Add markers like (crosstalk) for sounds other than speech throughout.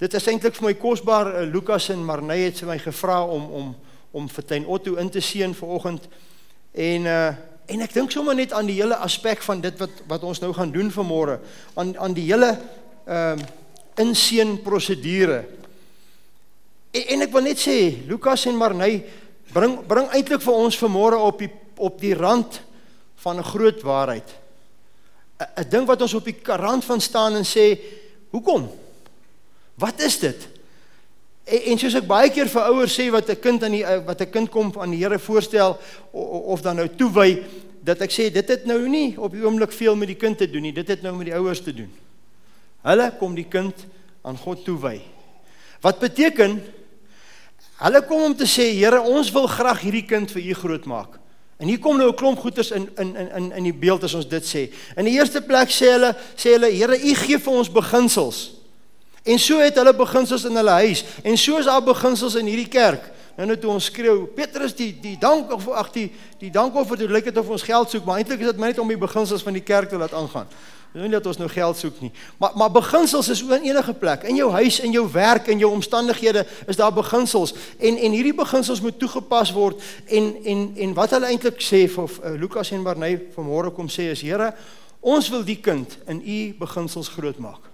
dit is eintlik vir my kosbaar uh, Lukas en Marney het my gevra om om om vir Tuin Otto in te seën vanoggend. En uh en ek dink sommer net aan die hele aspek van dit wat wat ons nou gaan doen vanmôre aan aan die hele ehm uh, inseën prosedure. En, en ek wil net sê Lukas en Marney bring bring eintlik vir ons vanmôre op die op die rand van 'n groot waarheid. 'n ding wat ons op die rand van staan en sê, "Hoekom? Wat is dit?" En, en soos ek baie keer vir ouers sê wat 'n kind aan die wat 'n kind kom aan die Here voorstel of, of dan nou toewy, dat ek sê dit het nou nie op die oomblik veel met die kind te doen nie, dit het nou met die ouers te doen. Hulle kom die kind aan God toewy. Wat beteken hulle kom om te sê, Here, ons wil graag hierdie kind vir U grootmaak. En hier kom nou 'n klomp goeters in in in in die beeld as ons dit sê. In die eerste plek sê hulle sê hulle Here, U gee vir ons beginsels. En so het hulle beginsels in hulle huis en so is daar beginsels in hierdie kerk. Nou net toe ons skreeu, Petrus die die dank of ag die die dank of dit lyk dit of ons geld soek, maar eintlik is dit net om die beginsels van die kerk te laat aangaan. Dis nie dat ons nou geld soek nie. Maar maar beginsels is oor enige plek. In jou huis, in jou werk, in jou omstandighede is daar beginsels en en hierdie beginsels moet toegepas word en en en wat hulle eintlik sê of uh, Lukas en Barney vanmôre kom sê is Here, ons wil die kind in u beginsels grootmaak.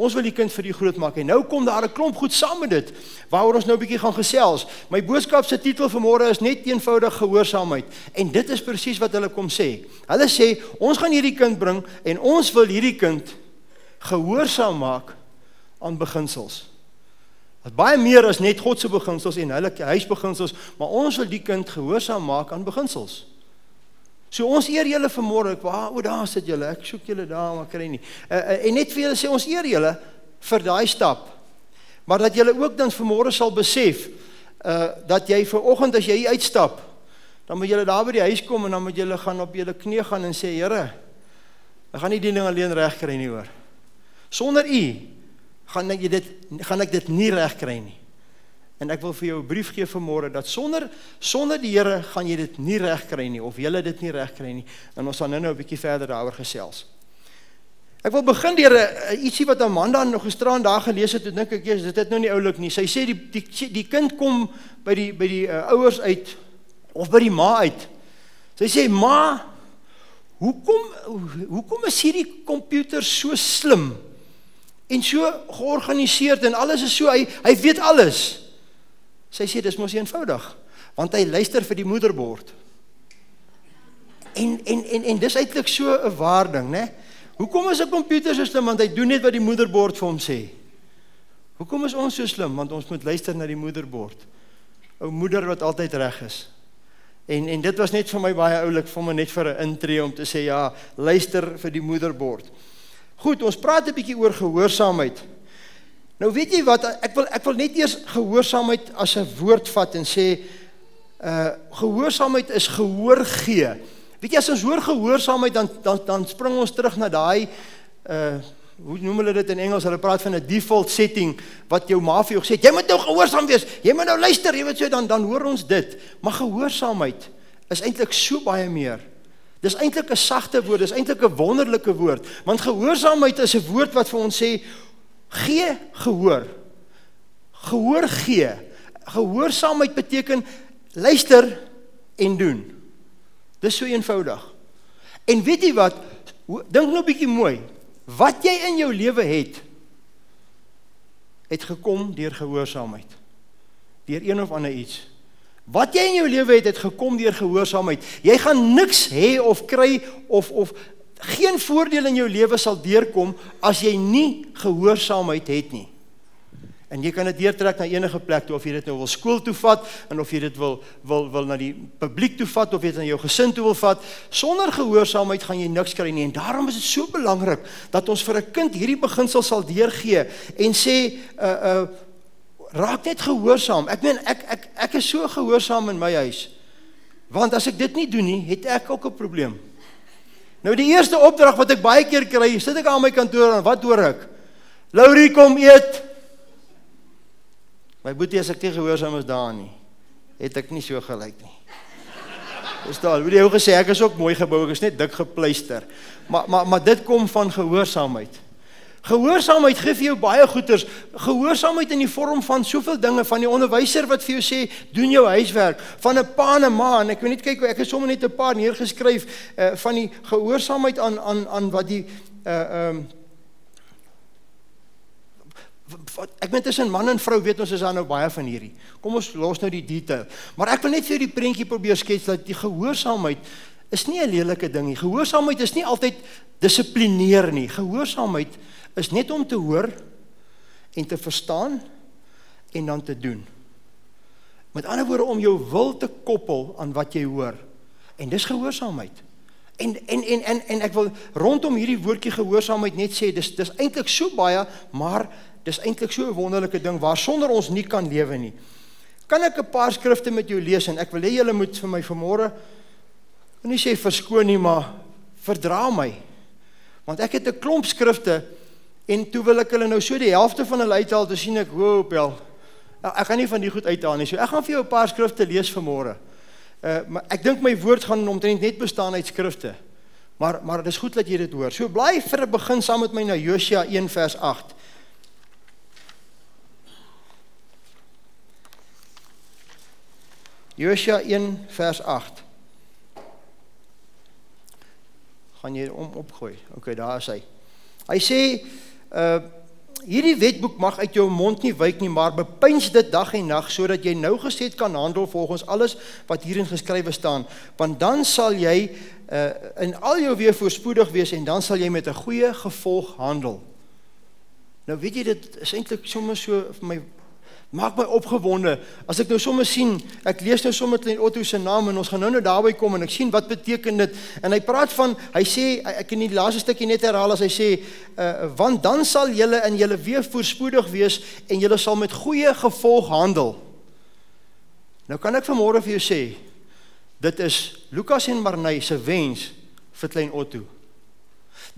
Ons wil die kind vir U groot maak en nou kom daar 'n klomp goed saam met dit waaroor ons nou 'n bietjie gaan gesels. My boodskap se titel vanmôre is net eenvoudig gehoorsaamheid en dit is presies wat hulle kom sê. Hulle sê ons gaan hierdie kind bring en ons wil hierdie kind gehoorsaam maak aan beginsels. Wat baie meer as net God se beginsels en hulle huisbeginsels, maar ons wil die kind gehoorsaam maak aan beginsels. So ons eer julle vanmôre. Waar o, daar sit julle. Ek soek julle daar, maar kry nie. Uh, uh, en net vir julle sê ons eer julle vir daai stap. Maar dat julle ook dan vanmôre sal besef uh dat jy ver oggend as jy uitstap, dan moet julle daar by die huis kom en dan moet julle gaan op julle knie gaan en sê Here, ek gaan nie die ding alleen reg kry nie hoor. Sonder u gaan ek dit gaan ek dit nie reg kry nie. En ek wil vir jou 'n brief gee vanmôre dat sonder sonder die Here gaan jy dit nie reg kry nie of jy dit nie reg kry nie. En ons gaan nou-nou 'n bietjie verder daaroor gesels. Ek wil begin deur 'n ietsie wat Amanda nog gisteraan daar gelees het, dink ek eers dit het nou nie oulik nie. Sy sê die die die kind kom by die by die uh, ouers uit of by die ma uit. Sy sê ma, hoekom hoekom is hierdie komputer so slim en so georganiseerd en alles is so hy hy weet alles. Sy sê dis mos eenvoudig want hy luister vir die moederbord. En en en en dis eintlik so 'n waarding, né? Hoekom is 'n komputer so slim want hy doen net wat die moederbord vir hom sê? Hoekom is ons so slim want ons moet luister na die moederbord? Ou moeder wat altyd reg is. En en dit was net vir my baie oulik vir my net vir 'n intree om te sê ja, luister vir die moederbord. Goed, ons praat 'n bietjie oor gehoorsaamheid. Nou weet jy wat ek wil ek wil net eers gehoorsaamheid as 'n woord vat en sê uh gehoorsaamheid is gehoor gee. Weet jy as ons hoor gehoorsaamheid dan dan dan spring ons terug na daai uh hoe noem hulle dit in Engels? Hulle praat van 'n default setting wat jou ma vir jou gesê het, jy moet nou gehoorsaam wees. Jy moet nou luister, jy weet so dan dan hoor ons dit. Maar gehoorsaamheid is eintlik so baie meer. Dis eintlik 'n sagte woord, dis eintlik 'n wonderlike woord, want gehoorsaamheid is 'n woord wat vir ons sê gee gehoor. Gehoor gee. Gehoorsaamheid beteken luister en doen. Dis so eenvoudig. En weet jy wat? Dink nou 'n bietjie mooi. Wat jy in jou lewe het het gekom deur gehoorsaamheid. Deur een of ander iets. Wat jy in jou lewe het het gekom deur gehoorsaamheid. Jy gaan niks hê of kry of of geen voordeel in jou lewe sal deurkom as jy nie gehoorsaamheid het nie. En jy kan dit deurtrek na enige plek toe of jy dit nou wil skool toe vat en of jy dit wil wil wil na die publiek toe vat of jy dit na jou gesin toe wil vat, sonder gehoorsaamheid gaan jy niks kry nie. En daarom is dit so belangrik dat ons vir 'n kind hierdie beginsel sal deurgee en sê uh uh raak net gehoorsaam. Ek meen ek ek ek is so gehoorsaam in my huis. Want as ek dit nie doen nie, het ek ook 'n probleem. Nou die eerste opdrag wat ek baie keer kry, sit ek aan my kantoor en wat hoor ek? Laurie kom eet. My boetie as ek te gehoorsaam is daar nie. Het ek nie so gelyk nie. Verstaan? Hoe die ou gesê ek is ook mooi gebou, ek is net dik gepleister. Maar maar maar dit kom van gehoorsaamheid. Gehoorsaamheid gee vir jou baie goeders. Gehoorsaamheid in die vorm van soveel dinge van die onderwyser wat vir jou sê doen jou huiswerk, van 'n pa en 'n ma en ek wil net kyk ek het sommer net 'n paar neergeskryf uh, van die gehoorsaamheid aan aan aan wat die uh um, ek meen tussen man en vrou weet ons is daar nou baie van hierdie. Kom ons los nou die detail. Maar ek wil net vir die prentjie probeer skets dat die gehoorsaamheid is nie 'n lelike ding nie. Gehoorsaamheid is nie altyd dissiplineer nie. Gehoorsaamheid is net om te hoor en te verstaan en dan te doen. Met ander woorde om jou wil te koppel aan wat jy hoor. En dis gehoorsaamheid. En en en en en ek wil rondom hierdie woordjie gehoorsaamheid net sê dis dis eintlik so baie, maar dis eintlik so 'n wonderlike ding waar sonder ons nie kan lewe nie. Kan ek 'n paar skrifte met jou lees en ek wil hê julle moet vir my vanmôre nie sê verskoon nie, maar verdra my. Want ek het 'n klomp skrifte En toe wil ek hulle nou so die helfte van hulle uithaal, toe sien ek, "Wow, bel. Nou, ek gaan nie van die goed uithaal nie. So ek gaan vir jou 'n paar skrifte lees vanmôre. Uh maar ek dink my woord gaan omtrent net bestaan uit skrifte. Maar maar dit is goed dat jy dit hoor. So bly vir 'n begin saam met my na Josua 1 vers 8. Josua 1 vers 8. Gaan jy om opgooi? OK, daar is hy. Hy sê Uh hierdie wetboek mag uit jou mond nie wyk nie, maar bepeins dit dag en nag sodat jy nou gesed kan handel volgens alles wat hierin geskrywe staan, want dan sal jy uh in al jou weer voorspoedig wees en dan sal jy met 'n goeie gevolg handel. Nou weet jy dit is eintlik sommer so vir my maak my opgewonde. As ek nou sommer sien ek lees nou sommer klein Otto se naam en ons gaan nou nou daarby kom en ek sien wat beteken dit. En hy praat van hy sê ek in die laaste stukkie net herhaal as hy sê uh, want dan sal julle in julle weer voorspoedig wees en julle sal met goeie gevolg handel. Nou kan ek vanmôre vir jou sê dit is Lukas en Marnay se wens vir klein Otto.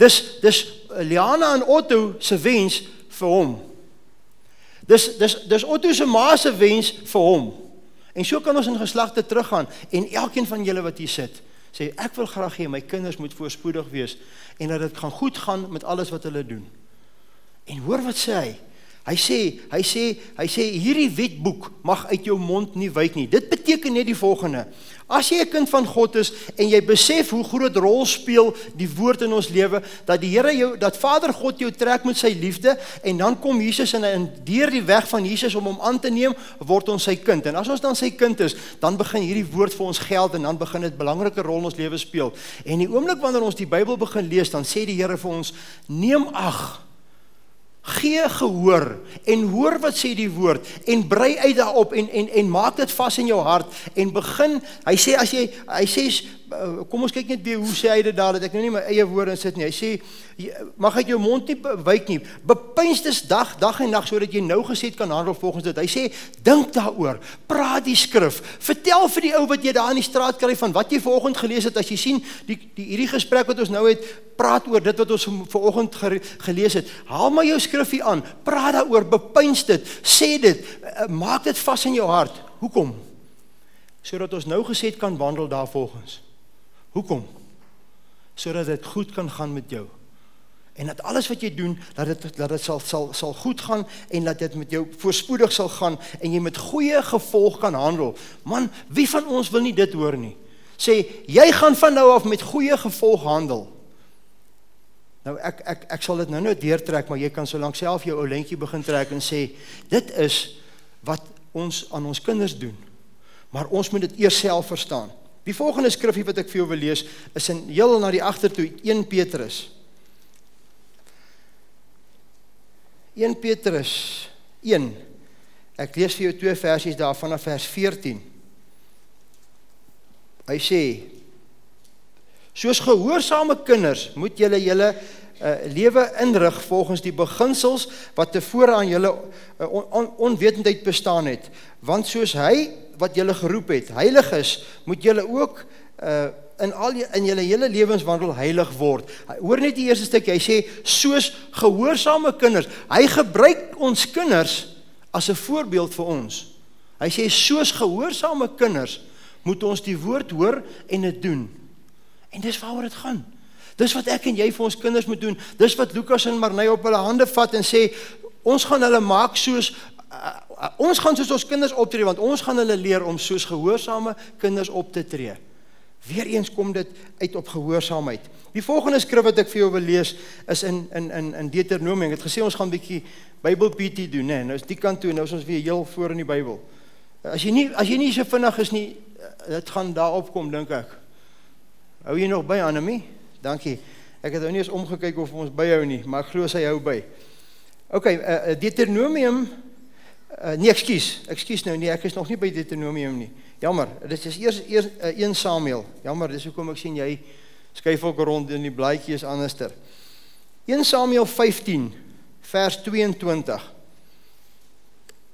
Dis dis Liana en Otto se wens vir hom Dis dis dis Otto se ma se wens vir hom. En so kan ons in geslagte teruggaan en elkeen van julle wat hier sit, sê ek wil graag hê my kinders moet voorspoedig wees en dat dit gaan goed gaan met alles wat hulle doen. En hoor wat sê hy? Hy sê, hy sê, hy sê hierdie wetboek mag uit jou mond nie wyk nie. Dit beteken net die volgende. As jy 'n kind van God is en jy besef hoe groot rol speel die woord in ons lewe, dat die Here jou dat Vader God jou trek met sy liefde en dan kom Jesus en in deur die weg van Jesus om hom aan te neem, word ons sy kind. En as ons dan sy kind is, dan begin hierdie woord vir ons geld en dan begin dit 'n belangrike rol in ons lewe speel. En die oomblik wanneer ons die Bybel begin lees, dan sê die Here vir ons: "Neem ag Gee gehoor en hoor wat sê die woord en brei uit daarop en en en maak dit vas in jou hart en begin hy sê as jy hy sê kom ons kyk net weer hoe sê hy dit daar dat ek nou nie my eie woorde insit nie. Hy sê mag uit jou mond nie wyk nie. Bepeins dit dag dag en nag sodat jy nou gesê kan handel volgens dit. Hy sê dink daaroor. Praat die skrif. Vertel vir die ou wat jy daar in die straat kry van wat jy vanoggend gelees het as jy sien die, die hierdie gesprek wat ons nou het praat oor dit wat ons vanoggend gelees het. Haal maar jou skrifgie aan. Praat daaroor. Bepeins dit. Sê dit. Eh, maak dit vas in jou hart. Hoekom? Sodat ons nou gesê kan wandel daar volgens. Hoekom? Sodat dit goed kan gaan met jou. En dat alles wat jy doen, dat dit dat dit sal sal sal goed gaan en dat dit met jou voorspoedig sal gaan en jy met goeie gevolg kan handel. Man, wie van ons wil nie dit hoor nie? Sê jy gaan van nou af met goeie gevolg handel. Nou ek ek ek sal dit nou nou deurtrek, maar jy kan solank self jou ou lentjie begin trek en sê dit is wat ons aan ons kinders doen. Maar ons moet dit eers self verstaan. Die volgende skrifgie wat ek vir jou wil lees is in heel na die agtertoe 1 Petrus. 1 Petrus 1. Ek lees vir jou twee versies daarvan af vers 14. Hy sê: Soos gehoorsame kinders moet julle julle uh, lewe inrig volgens die beginsels wat tevore aan julle uh, on, on, onwetendheid bestaan het, want soos hy wat julle geroep het, heilig is, moet julle ook uh in al in julle hele lewenswandel heilig word. Hoor net die eerste stukkie. Hy sê soos gehoorsame kinders. Hy gebruik ons kinders as 'n voorbeeld vir ons. Hy sê soos gehoorsame kinders moet ons die woord hoor en dit doen. En dis waaroor dit gaan. Dis wat ek en jy vir ons kinders moet doen. Dis wat Lukas en Marnay op hulle hande vat en sê ons gaan hulle maak soos uh, uh, ons gaan soos ons kinders optree want ons gaan hulle leer om soos gehoorsame kinders op te tree. Weereens kom dit uit op gehoorsaamheid. Die volgende skrif wat ek vir jou wil lees is in in in in Deuteronomium. Ek het gesê ons gaan 'n bietjie Bybel PT doen, né? Nou is die kant toe, nou is ons weer heel voor in die Bybel. As jy nie as jy nie so vinnig is nie, eh, dit gaan daarop kom dink ek. Hou jy nog by Anemie? Dankie. Ek het nou nie eens omgekyk of ons byhou nie, maar ek glo sy hou by. OK, uh, Deuteronomium uh, nee, ekskuus. Ekskuus nou, nee, ek is nog nie by Deuteronomium nie. Jammer, dit is eers eers uh, 1 Samuel. Jammer, dis hoekom ek sien jy skuif ook rond in die blaadjie is anderster. 1 Samuel 15 vers 22.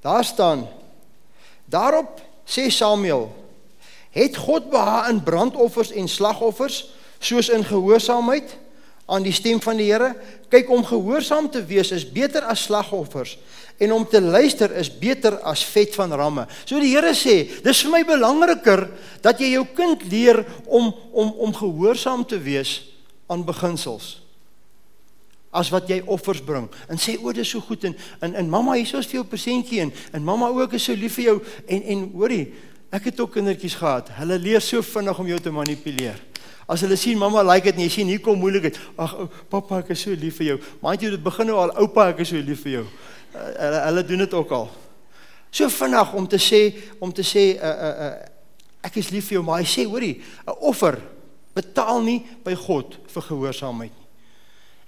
Daar staan Daarop sê Samuel: Het God behaag in brandoffers en slagoffers soos in gehoorsaamheid aan die stem van die Here? Kyk om gehoorsaam te wees is beter as slagoffers en om te luister is beter as vet van ramme. So die Here sê, dis vir my belangriker dat jy jou kind leer om om om gehoorsaam te wees aan beginsels as wat jy offers bring. En sê o, dis so goed en en, en mamma, hier is vir jou persentjie en en mamma ook is so lief vir jou en en hoorie, ek het ook kindertjies gehad. Hulle leer so vinnig om jou te manipuleer. As hulle sien mamma like dit nie, sien hier kom moeilikheid. Ag, pappa, ek is so lief vir jou. Mind jy dit begin nou al oupa, ek is so lief vir jou. Uh, hulle hulle doen dit ook al. So vinnig om te sê om te sê uh uh, uh ek is lief vir jou, maar hy sê hoorie, 'n offer betaal nie by God vir gehoorsaamheid nie.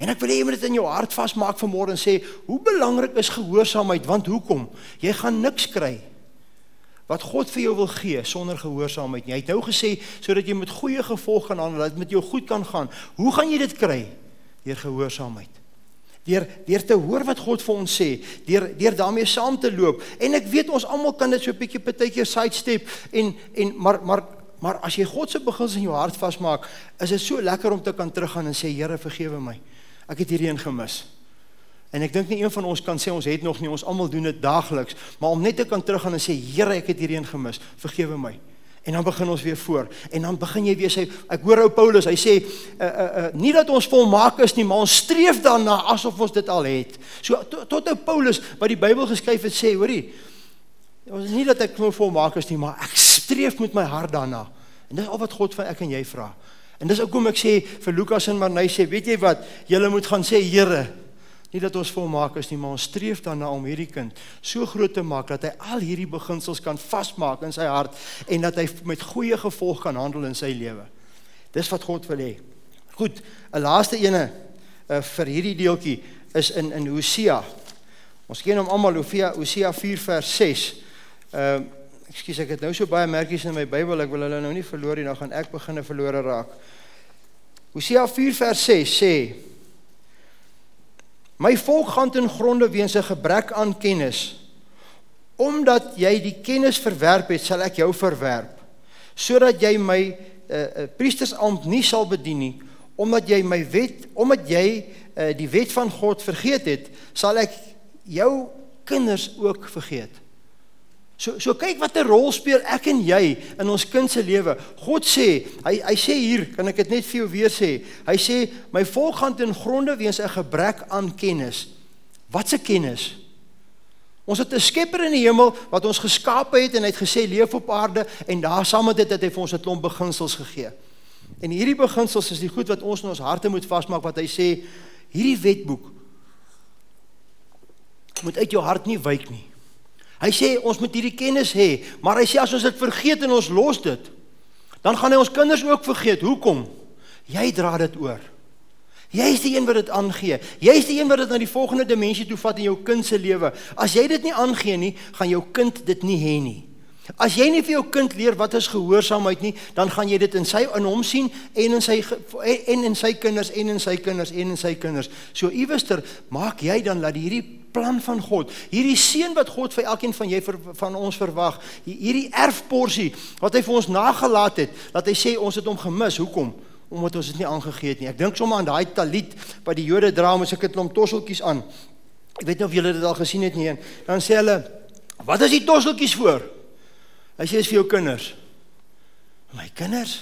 En ek wil hê jy moet dit in jou hart vasmaak vanmôre en sê, hoe belangrik is gehoorsaamheid? Want hoekom? Jy gaan niks kry wat God vir jou wil gee sonder gehoorsaamheid nie. Hy het nou gesê sodat jy met goeie gevolg gaan handel, dat met jou goed kan gaan. Hoe gaan jy dit kry? Deur gehoorsaamheid. Deur deur te hoor wat God vir ons sê, deur deur daarmee saam te loop. En ek weet ons almal kan dit so 'n bietjie partykeer sidestep en en maar maar maar as jy God se beginsels in jou hart vasmaak, is dit so lekker om te kan teruggaan en sê Here vergewe my. Ek het hierdie een gemis. En ek dink nie een van ons kan sê ons het nog nie, ons almal doen dit daagliks, maar om net te kan teruggaan en sê Here, ek het hierdie een gemis, vergewe my. En dan begin ons weer voor. En dan begin jy weer sê ek hoor ou Paulus, hy sê uh uh uh nie dat ons volmaak is nie, maar ons streef daarna asof ons dit al het. So tot, tot ou Paulus wat die Bybel geskryf het sê, hoorie, ons nie dat ek volmaak is nie, maar ek streef met my hart daarna. En dis al wat God van ek en jy vra. En dis ook hoekom ek sê vir Lukas en Marnay sê, weet jy wat, julle moet gaan sê Here, Nie dat ons volmaak is nie, maar ons streef daarna om hierdie kind so groot te maak dat hy al hierdie beginsels kan vasmaak in sy hart en dat hy met goeie gevolg kan handel in sy lewe. Dis wat God wil hê. Goed, 'n laaste ene uh, vir hierdie deeltjie is in in Hosea. Ons ken hom almal, Hosea Hosea 4 vers 6. Ehm uh, ekskuus, ek het nou so baie merkies in my Bybel, ek wil hulle nou nie verloor nie, nou gaan ek begine verlore raak. Hosea 4 vers 6 sê My volk gaan ten gronde weens 'n gebrek aan kennis. Omdat jy die kennis verwerp het, sal ek jou verwerp, sodat jy my 'n uh, uh, priestersampt nie sal bedien nie, omdat jy my wet, omdat jy uh, die wet van God vergeet het, sal ek jou kinders ook vergeet. So so kyk watter rol speel ek en jy in ons kind se lewe. God sê, hy hy sê hier, kan ek dit net vir jou weer sê. Hy sê my volk gaan ten gronde weens 'n gebrek aan kennis. Wat se kennis? Ons het 'n Skepper in die hemel wat ons geskaap het en hy het gesê leef op aarde en daar saam met dit het hy vir ons 'n klomp beginsels gegee. En hierdie beginsels is die goed wat ons in ons harte moet vasmaak wat hy sê hierdie wetboek moet uit jou hart nie wyk nie. Hy sê ons moet hierdie kennis hê, maar hy sê as ons dit vergeet en ons los dit, dan gaan hy ons kinders ook vergeet. Hoekom? Jy dra dit oor. Jy is die een wat dit aangee. Jy is die een wat dit na die volgende dimensie toe vat in jou kind se lewe. As jy dit nie aangee nie, gaan jou kind dit nie hê nie. As jy nie vir jou kind leer wat is gehoorsaamheid nie, dan gaan jy dit in sy in hom sien en in sy en in sy kinders en in sy kinders en in sy kinders. So iewester maak jy dan dat hierdie plan van God, hierdie seën wat God vir elkeen van jy vir, van ons verwag, hierdie erfporsie wat hy vir ons nagelaat het, dat hy sê ons het hom gemis. Hoekom? Omdat ons dit nie aangegee het nie. Ek dink sommer aan daai talit wat die Jode dra met sulke klomp tosseltjies aan. Ek weet nie of julle dit al gesien het nie. Dan sê hulle, "Wat is die tosseltjies vir?" Hy sê is vir jou kinders. My kinders.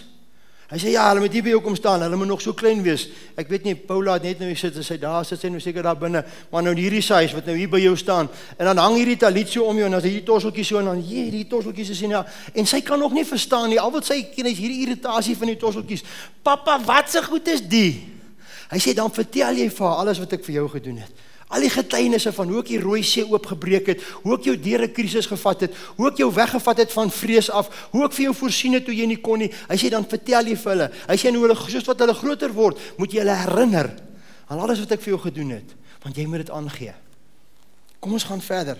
Hy sê ja, hulle moet hier by jou kom staan. Hulle moet nog so klein wees. Ek weet nie Paula het net nou hier sit en sy daar sit sy nou seker daar binne, maar nou hierdie size wat nou hier by jou staan en dan hang hierdie talit so om jou en dan hierdie tosseltjie so en dan hier hierdie tosseltjies is hier ja en sy kan nog nie verstaan nie. Al wat sy ken is hierdie irritasie van die tosseltjies. Pappa, wat se goed is die? Hy sê dan vertel jy vir haar alles wat ek vir jou gedoen het. Al die getuienisse van hoe ek die rooi see oopgebreek het, hoe ek jou deur 'n krisis gevat het, hoe ek jou weggevat het van vrees af, hoe ek vir jou voorsien het toe jy nie kon nie. Hy sê dan vertel jy vir hulle. Hy sê nou hulle soos wat hulle groter word, moet jy hulle herinner aan alles wat ek vir jou gedoen het, want jy moet dit aangee. Kom ons gaan verder.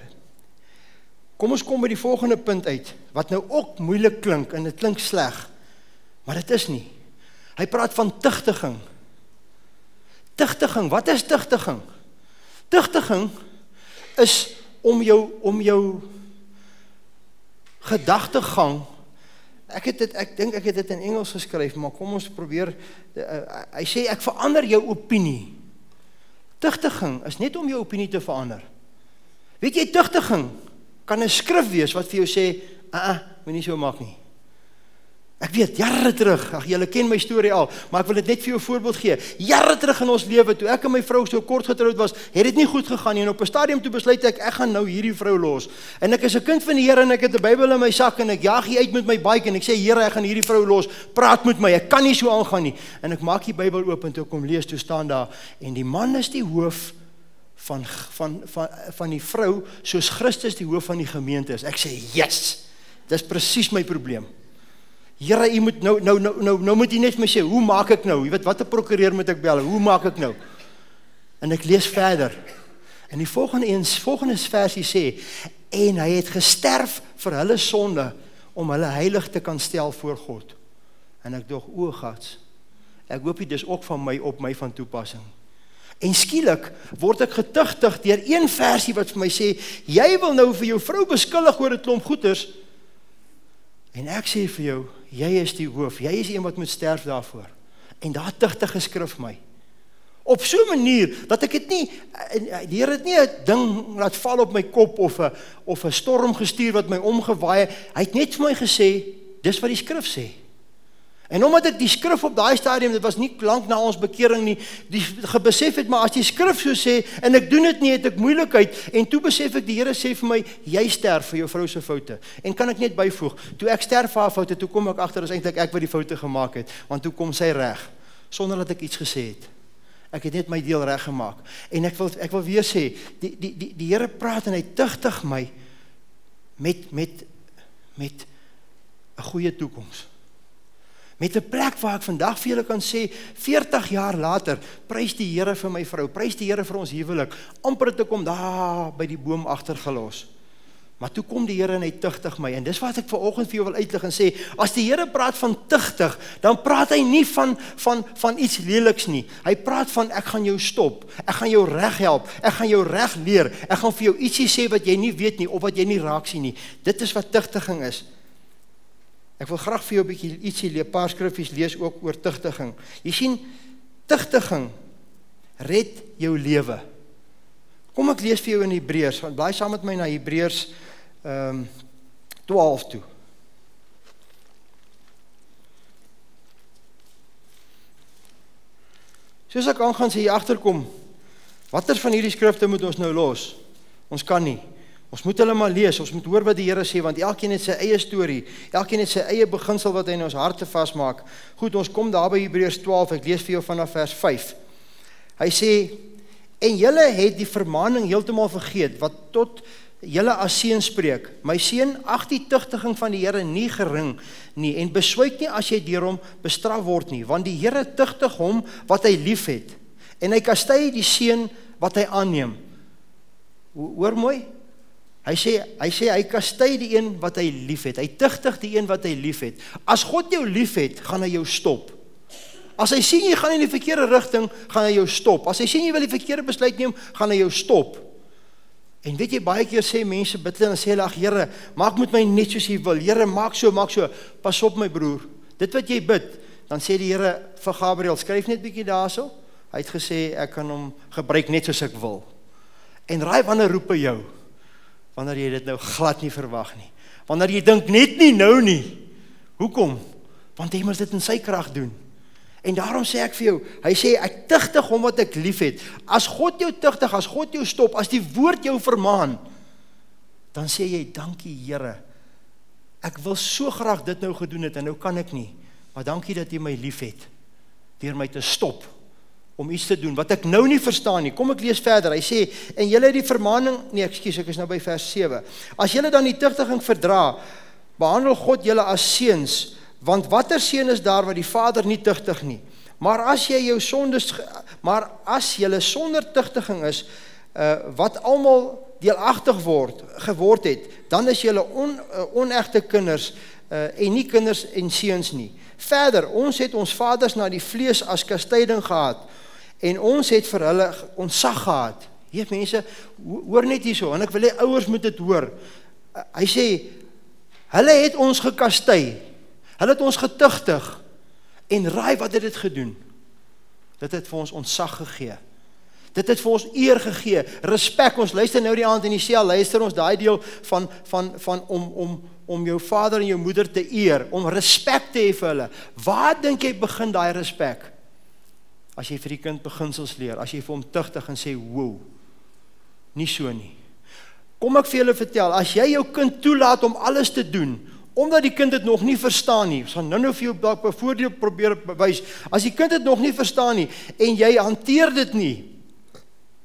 Kom ons kom by die volgende punt uit wat nou ook moeilik klink en dit klink sleg. Maar dit is nie. Hy praat van tugtiging. Tugtiging, wat is tugtiging? Tugtiging is om jou om jou gedagtegang Ek het dit ek dink ek het dit in Engels geskryf, maar kom ons probeer uh, hy sê ek verander jou opinie. Tugtiging is net om jou opinie te verander. Weet jy tugtiging kan 'n skrif wees wat vir jou sê, "Ag, uh -uh, moenie so maak nie." Ek weet jare terug, ag julle ken my storie al, maar ek wil dit net vir jou 'n voorbeeld gee. Jare terug in ons lewe toe ek en my vrou so kort getroud was, het dit nie goed gegaan nie en op 'n stadium toe besluit ek ek gaan nou hierdie vrou los. En ek is 'n kind van die Here en ek het 'n Bybel in my sak en ek jaag hier uit met my bike en ek sê Here, ek gaan hierdie vrou los. Praat met my. Ek kan nie so aangaan nie. En ek maak die Bybel oop en toe kom lees toe staan daar en die man is die hoof van van van van die vrou soos Christus die hoof van die gemeente is. Ek sê, "Yes." Dis presies my probleem. Here, u moet nou nou nou nou nou moet u net my sê, hoe maak ek nou? Jy weet watter prokureur moet ek bel? Hoe maak ek nou? En ek lees verder. En die volgende eens volgende versie sê en hy het gesterf vir hulle sonde om hulle heilig te kan stel voor God. En ek dog o, gats. Ek hoop dit is ook van my op my van toepassing. En skielik word ek getugtig deur een versie wat vir my sê jy wil nou vir jou vrou beskuldig oor 'n klomp goeters. En ek sê vir jou, jy is die hoof. Jy is die een wat moet sterf daarvoor. En daar tugtig geskrif my. Op so 'n manier dat ek dit nie die Here het nie 'n ding laat val op my kop of 'n of 'n storm gestuur wat my omgewaai het. Hy het net vir my gesê, dis wat die skrif sê. En omdat ek die skrif op daai stadium, dit was nie lank na ons bekering nie, die gebesef het maar as die skrif so sê en ek doen dit nie, het ek moeilikheid en toe besef ek die Here sê vir my, jy sterf vir jou vrou se foute. En kan ek net byvoeg, toe ek sterf vir haar foute, toe kom ek agter is eintlik ek wat die foute gemaak het, want toe kom sy reg sonder dat ek iets gesê het. Ek het net my deel reg gemaak. En ek wil ek wil weer sê, die die die die Here praat en hy tugtig my met met met 'n goeie toekoms met 'n plek waar ek vandag vir julle kan sê 40 jaar later prys die Here vir my vrou prys die Here vir ons huwelik amper te kom daar by die boom agtergelos maar toe kom die Here en hy tugtig my en dis wat ek ver oggend vir jou wil uitlig en sê as die Here praat van tugtig dan praat hy nie van van van iets leliks nie. Hy praat van ek gaan jou stop ek gaan jou reg help ek gaan jou reg leer ek gaan vir jou ietsie sê wat jy nie weet nie of wat jy nie raak sien nie. Dit is wat tugtiging is Ek wil graag vir jou 'n bietjie ietsie lees, 'n paar skriffies lees ook oor tugtiging. Jy sien, tugtiging red jou lewe. Kom ek lees vir jou in Hebreërs. Blaai saam met my na Hebreërs ehm um, 12 toe. Soos ek aangaan sê jy agterkom. Watter van hierdie skrifte moet ons nou los? Ons kan nie. Ons moet hulle maar lees, ons moet hoor wat die Here sê want elkeen het sy eie storie, elkeen het sy eie beginsel wat hy in ons harte vasmaak. Goed, ons kom daar by Hebreërs 12. Ek lees vir jou vanaf vers 5. Hy sê en julle het die vermaaning heeltemal vergeet wat tot julle as seun spreek. My seun, ag die tugtiging van die Here nie gering nie en beswyk nie as jy deur hom bestraf word nie, want die Here tugtig hom wat hy liefhet en hy kastei die seun wat hy aanneem. Hoor mooi, Hy sê hy sê hy kastei die een wat hy liefhet. Hy tugtig die een wat hy liefhet. As God jou liefhet, gaan hy jou stop. As hy sien jy gaan in die verkeerde rigting, gaan hy jou stop. As hy sien jy wil die verkeerde besluit neem, gaan hy jou stop. En weet jy baie keer sê mense bid en sê hulle ag Here, maak met my net soos U wil. Here, maak so, maak so. Pas op my broer. Dit wat jy bid, dan sê die Here vir Gabriël, skryf net bietjie daarso. Hy het gesê ek kan hom gebruik net soos ek wil. En raai wanneer roep hy jou? Wanneer jy dit nou glad nie verwag nie. Wanneer jy dink net nie nou nie. Hoekom? Want hy moet dit in sy krag doen. En daarom sê ek vir jou, hy sê ek tugtig hom wat ek liefhet. As God jou tugtig, as God jou stop, as die woord jou vermaan, dan sê jy dankie Here. Ek wil so graag dit nou gedoen het en nou kan ek nie. Maar dankie dat jy my liefhet deur my te stop om iets te doen wat ek nou nie verstaan nie. Kom ek lees verder. Hy sê en julle het die vermaaning, nee, ekskuus, ek is nou by vers 7. As julle dan die tugtiging verdra, behandel God julle as seuns, want watter seun is daar wat die Vader nie tugtig nie? Maar as jy jou sondes maar as jy sonder tugtiging is, uh wat almal deelagtig word geword het, dan is jy on, uh, onegte kinders uh en nie kinders en seuns nie. Verder, ons het ons vaders na die vlees as kastyding gehad en ons het vir hulle ontsag gehad. Hier mense, hoor net hierso en ek wil hê ouers moet dit hoor. Hy sê hulle het ons gekastei. Hulle het ons getugtig en raai wat het dit gedoen? Dit het vir ons ontsag gegee. Dit het vir ons eer gegee, respek. Ons luister nou die aand in die sel, luister ons daai deel van van van om om om jou vader en jou moeder te eer, om respek te hê vir hulle. Waar dink jy begin daai respek? As jy vir die kind beginsels leer, as jy vir hom tugtig en sê, "Wow." Nie so nie. Kom ek vir julle vertel, as jy jou kind toelaat om alles te doen, omdat die kind dit nog nie verstaan nie, ons gaan nou-nou vir jou dalk 'n voorbeeld probeer bewys. As die kind dit nog nie verstaan nie en jy hanteer dit nie,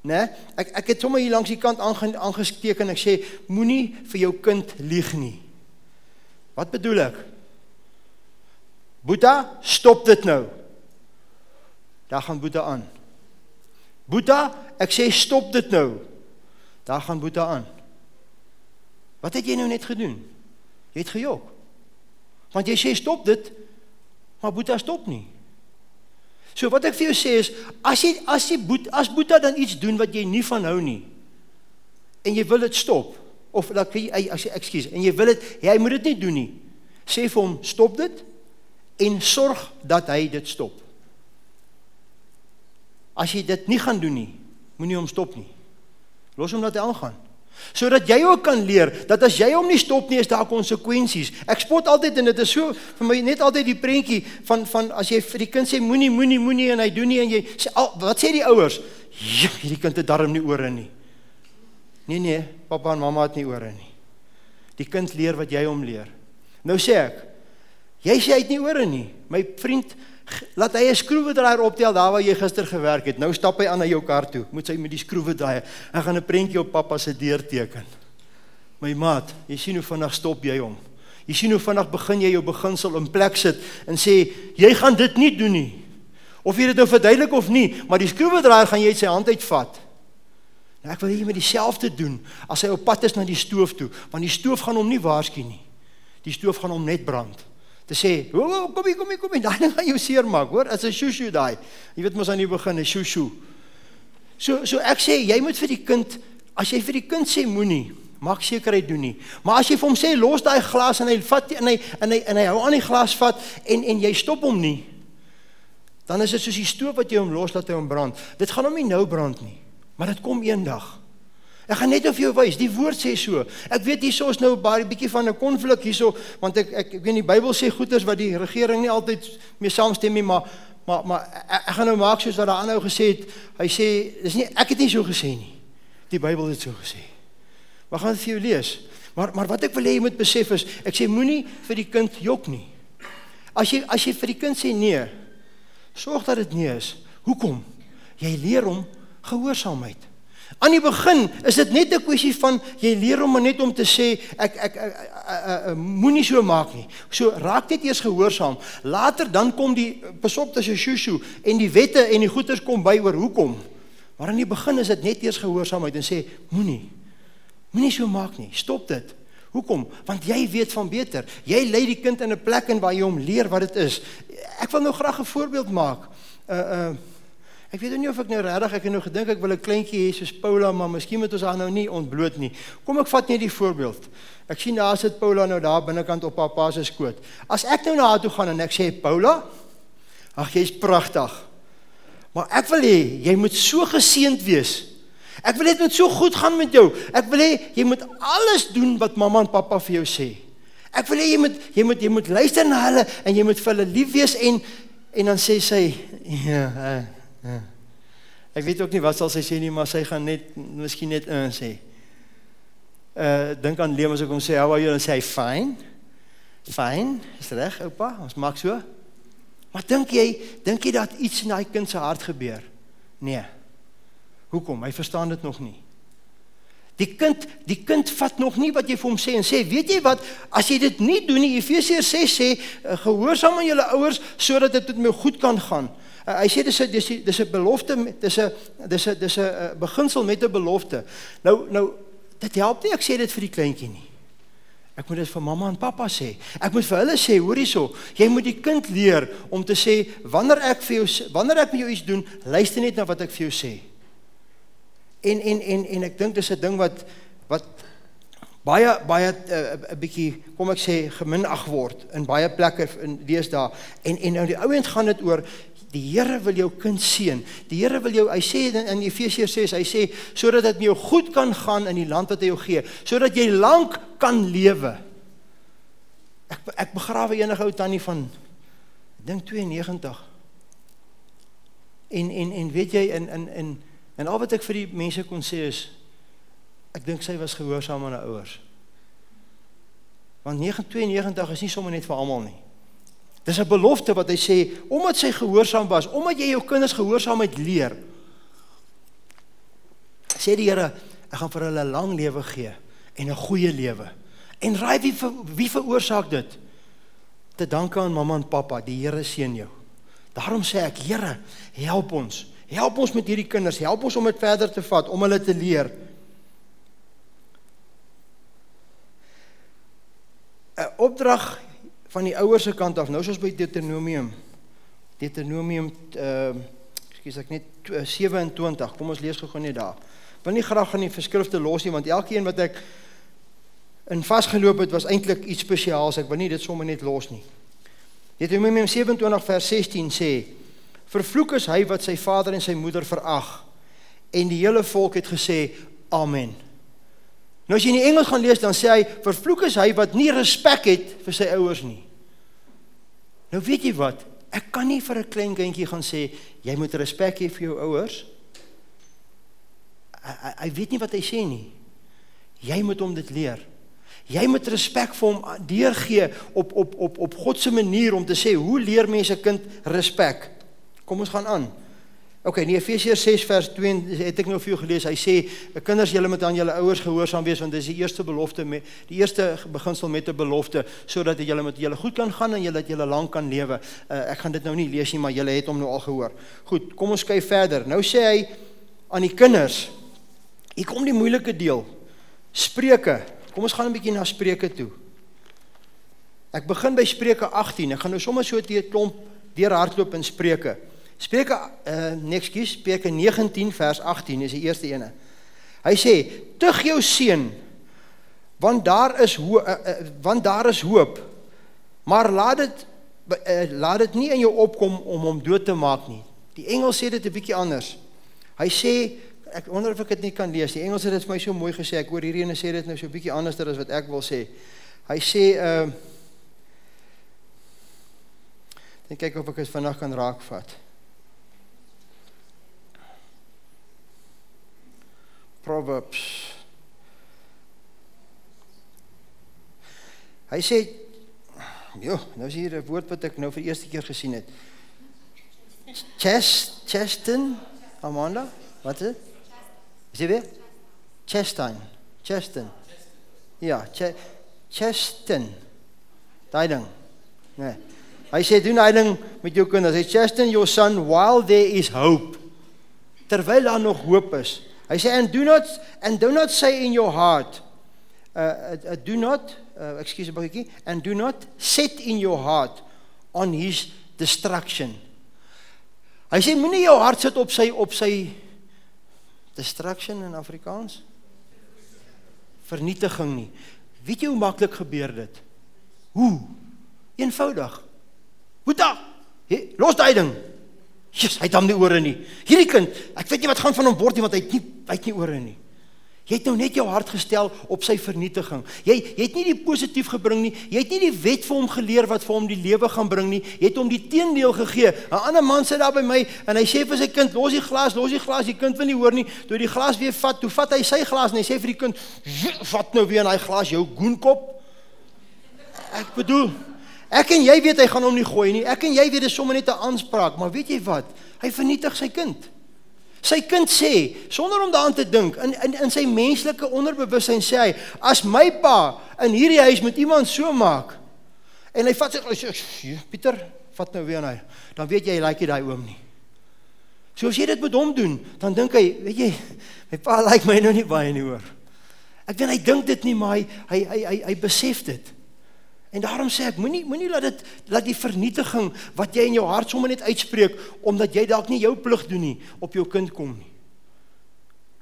né? Ek ek het sommer hier langs die kant aange, aangesteek en ek sê, moenie vir jou kind lieg nie. Wat bedoel ek? Boeta, stop dit nou. Daar gaan Boeta aan. Boeta, ek sê stop dit nou. Daar gaan Boeta aan. Wat het jy nou net gedoen? Jy het gejok. Want jy sê stop dit, maar Boeta stop nie. So wat ek vir jou sê is as jy as jy Boeta as Boeta dan iets doen wat jy nie van hou nie en jy wil dit stop of dat jy as jy ekskuus en jy wil dit jy moet dit nie doen nie. Sê vir hom stop dit en sorg dat hy dit stop. As jy dit nie gaan doen nie, moenie hom stop nie. Los hom dat hy aangaan. Sodat jy ook kan leer dat as jy hom nie stop nie, is daar konsekwensies. Ek spot altyd en dit is so vir my net altyd die prentjie van van as jy vir die kind sê moenie moenie moenie en hy doen nie en jy sê al, wat sê die ouers? Ja, hierdie kind het darm nie ore nie. Nee nee, pappa en mamma het nie ore nie. Die kind leer wat jy hom leer. Nou sê ek, jy sê hy het nie ore nie. My vriend, laat hy 'n skroewedraaier optel daar waar jy gister gewerk het. Nou stap hy aan na jou kar toe. Moet hy met die skroewedraaier. Hy gaan 'n prentjie op pappa se deur teken. My maat, jy sien hoe vinnig stop jy hom. Jy sien hoe vinnig begin jy jou beginsel in plek sit en sê jy gaan dit nie doen nie. Of jy dit nou verduidelik of nie, maar die skroewedraaier gaan jy uit sy hand uitvat. Nou ek wil hê jy moet dieselfde doen as hy op pad is na die stoof toe, want die stoof gaan hom nie waarsku nie. Die stoof gaan hom net brand te sê, "O, oh, kom hier, kom hier, kom hier, (laughs) daai ding gaan jou seermaak, hoor? As 'n shushu daai. Jy weet mos aan die begin 'n shushu. So so ek sê jy moet vir die kind, as jy vir die kind sê moenie, maak seker hy doen nie. Maar as jy vir hom sê los daai glas en hy vat en hy en hy en hy hou aan die glas vat en en jy stop hom nie, dan is dit soos die stoof wat jy hom los laat hy hom brand. Dit gaan hom nie nou brand nie, maar dit kom eendag. Ek gaan net of jou wys, die woord sê so. Ek weet hierso is nou baie bietjie van 'n konflik hierso, want ek ek ek weet die Bybel sê goeders wat die regering nie altyd mee saamstem nie, maar maar maar ek, ek gaan nou maak soos wat daai aanhou gesê het. Hy sê dis nie ek het nie so gesê nie. Die Bybel het so gesê. Maar gaan dit vir jou lees. Maar maar wat ek wil hê jy moet besef is, ek sê moenie vir die kind jok nie. As jy as jy vir die kind sê nee, sorg dat dit nee is. Hoekom? Jy leer hom gehoorsaamheid. Aan die begin is dit net 'n kwessie van jy leer hom net om te sê ek ek, ek, ek, ek, moenie so maak nie. So raak net eers gehoorsaam. Later dan kom die pasop tussen shushu en die wette en die goeters kom by oor hoekom. Maar aan die begin is dit net eers gehoorsaamheid en sê moenie. Moenie so maak nie. Stop dit. Hoekom? Want jy weet van beter. Jy lei die kind in 'n plek en waar jy hom leer wat dit is. Ek wil nou graag 'n voorbeeld maak. Uh uh Ek weet nie of ek nou regtig ek het nou gedink ek wil 'n kleintjie hê soos Paula, maar miskien moet ons haar nou nie ontbloot nie. Kom ek vat net die voorbeeld. Ek sien daar sit Paula nou daar binnekant op haar pa se skoot. As ek nou na haar toe gaan en ek sê Paula, ag jy's pragtig. Maar ek wil hê jy moet so geseënd wees. Ek wil dit moet so goed gaan met jou. Ek wil hê jy moet alles doen wat mamma en pappa vir jou sê. Ek wil hê jy moet jy moet jy moet luister na hulle en jy moet vir hulle lief wees en en dan sê sy (laughs) ja, uh, uh. Ek weet ook nie wat sal sy sê nie, maar sy gaan net miskien net in sê. Uh dink aan Leem as ek hom sê, "How are you?" en sê hy, "Fine." Fine. Is reg, oupa? Ons maak so. Maar dink jy, dink jy dat iets in daai kind se hart gebeur? Nee. Hoekom? Hy verstaan dit nog nie. Die kind, die kind vat nog nie wat jy vir hom sê en sê, weet jy wat, as jy dit nie doen nie, Efesiërs 6 sê, uh, gehoorsaam aan julle ouers sodat dit met my goed kan gaan. Uh, hy sê dis 'n dis dis 'n belofte, dis 'n dis 'n dis 'n uh, beginsel met 'n belofte. Nou nou dit help nie ek sê dit vir die kleintjie nie. Ek moet dit vir mamma en pappa sê. Ek moet vir hulle sê, hoor hierso, jy moet die kind leer om te sê wanneer ek vir jou wanneer ek met jou iets doen, luister net na wat ek vir jou sê. En en en en ek dink dis 'n ding wat wat baie baie eh, 'n uh, bietjie kom ek sê geminag word in baie plekke in deesdae. En en nou die ouens gaan dit oor die Here wil jou kind seën. Die Here wil jou hy sê in, in Efesiërs 6, hy sê sodat dit met jou goed kan gaan in die land wat hy jou gee, sodat jy lank kan lewe. Ek ek begrawe enige ou tannie van dink 92. En en en weet jy in in in En al wat ek vir die mense kon sê is ek dink sy was gehoorsaam aan haar ouers. Want 992 is nie sommer net vir almal nie. Dis 'n belofte wat hy sê omdat sy gehoorsaam was, omdat jy jou kinders gehoorsaamheid leer. Sê die Here, ek gaan vir hulle lang lewe gee en 'n goeie lewe. En raai wie wie veroorsaak dit? Te danke aan mamma en pappa, die Here seën jou. Daarom sê ek, Here, help ons. Help ons met hierdie kinders, help ons om dit verder te vat, om hulle te leer. 'n Opdrag van die ouers se kant af. Nou soos by Deuteronomium. Deuteronomium ehm uh, ekskuus ek net 27. Kom ons lees gou-gou net daar. Wil nie graag van die verskrifte los nie want elkeen wat ek in vasgeloop het was eintlik iets spesiaals. Ek wil nie dit sommer net los nie. Deuteronomium 27 vers 16 sê Vervloek is hy wat sy vader en sy moeder verag. En die hele volk het gesê amen. Nou as jy in die Engels gaan lees dan sê hy vervloek is hy wat nie respek het vir sy ouers nie. Nou weet jy wat? Ek kan nie vir 'n klein kindjie gaan sê jy moet respek hê vir jou ouers. Hy, weet nie wat hy sê nie. Jy moet hom dit leer. Jy moet respek vir hom deurgee op op op op God se manier om te sê hoe leer mense kind respek? Kom ons gaan aan. OK, in Efesiërs 6 vers 2 het ek nou vir jou gelees. Hy sê, "Kinders, julle moet aan julle ouers gehoorsaam wees want dit is die eerste belofte met die eerste beginsel met 'n belofte sodat julle met julle goed kan gaan en julle dat julle lank kan lewe." Uh, ek gaan dit nou nie lees nie, maar julle het hom nou al gehoor. Goed, kom ons kyk verder. Nou sê hy aan die kinders, hier kom die moeilike deel. Spreuke. Kom ons gaan 'n bietjie na Spreuke toe. Ek begin by Spreuke 18. Ek gaan nou sommer so 'n klomp deur hardloop in Spreuke. Spreuke uh nee, ekskuus, Spreuke 19 vers 18 is die eerste ene. Hy sê: "Tug jou seun, want daar is ho uh, uh, want daar is hoop. Maar laat dit uh, laat dit nie in jou opkom om hom dood te maak nie." Die Engels sê dit 'n bietjie anders. Hy sê ek wonder of ek dit nie kan lees. Die Engels het dit vir my so mooi gesê. Ek hoor hierdie ene sê dit nou so 'n bietjie anders as wat ek wil sê. Hy sê uh Dink kyk of ek dit vanaand kan raakvat. Proverbs. Hy sê Jo, nou is hier 'n woord wat ek nou vir eerste keer gesien het. Chest, Cheston, Amanda, wat is dit? Is dit weer? Cheston, Cheston. Ja, Ch Cheston. Daai ding. Nee. Hy sê doen hy ding met jou kinders. Hy chasten your son while there is hope. Terwyl daar nog hoop is. Hy sê and do not and do not say in your heart uh, uh do not uh, excuse me bietjie and do not set in your heart on his destruction. Hy sê moenie jou hart sit op sy op sy destruction in Afrikaans vernietiging nie. Weet jy hoe maklik gebeur dit? Hoe? Eenvoudig. Boeta, hey, los daai ding. Jesus, hy het hom nie ore nie. Hierdie kind, ek weet nie wat gaan van hom word nie want hy het nie hy het nie ore nie. Jy het nou net jou hart gestel op sy vernietiging. Jy jy het nie die positief gebring nie. Jy het nie die wet vir hom geleer wat vir hom die lewe gaan bring nie. Jy het hom die teendeel gegee. 'n Ander man sit daar by my en hy sê vir sy kind, "Los die glas, los die glas." Die kind wil nie hoor nie. Toe die glas weer vat, toe vat hy sy glas en hy sê vir die kind, "Vat nou weer in daai glas jou goenkop." Ek bedoel, ek en jy weet hy gaan hom nie gooi nie. Ek en jy weet dit is sommer net 'n aanspraak, maar weet jy wat? Hy vernietig sy kind. Sy kind sê sonder om daaraan te dink in in in sy menslike onderbewussyn sê hy as my pa in hierdie huis met iemand so maak en hy vat sy Pieter vat nou weer aan hy dan weet jy hy like daai oom nie. So as jy dit met hom doen dan dink hy weet jy my pa (laughs) like my nou nie baie nie hoor. Ek weet hy dink dit nie maar hy hy hy hy, hy besef dit. En daarom sê ek moenie moenie laat dit laat die vernietiging wat jy in jou hart sommer net uitspreek omdat jy dalk nie jou plig doen nie op jou kind kom nie.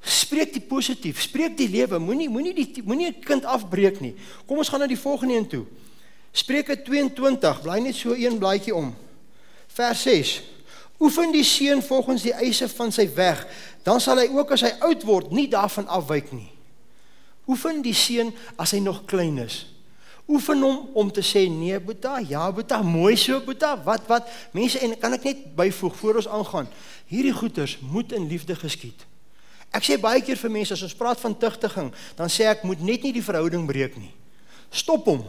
Spreek die positief, spreek die lewe, moenie moenie die moenie 'n kind afbreek nie. Kom ons gaan na die volgende een toe. Spreuke 22, bly net so een blaadjie om. Vers 6. Oefen die seun volgens die eise van sy weg, dan sal hy ook as hy oud word nie daarvan afwyk nie. Oefen die seun as hy nog klein is oefen hom om te sê nee Boeta, ja Boeta, mooi so Boeta. Wat wat mense en kan ek net byvoeg voor ons aangaan. Hierdie goeters moet in liefde geskied. Ek sê baie keer vir mense as ons praat van tugtiging, dan sê ek moet net nie die verhouding breek nie. Stop hom.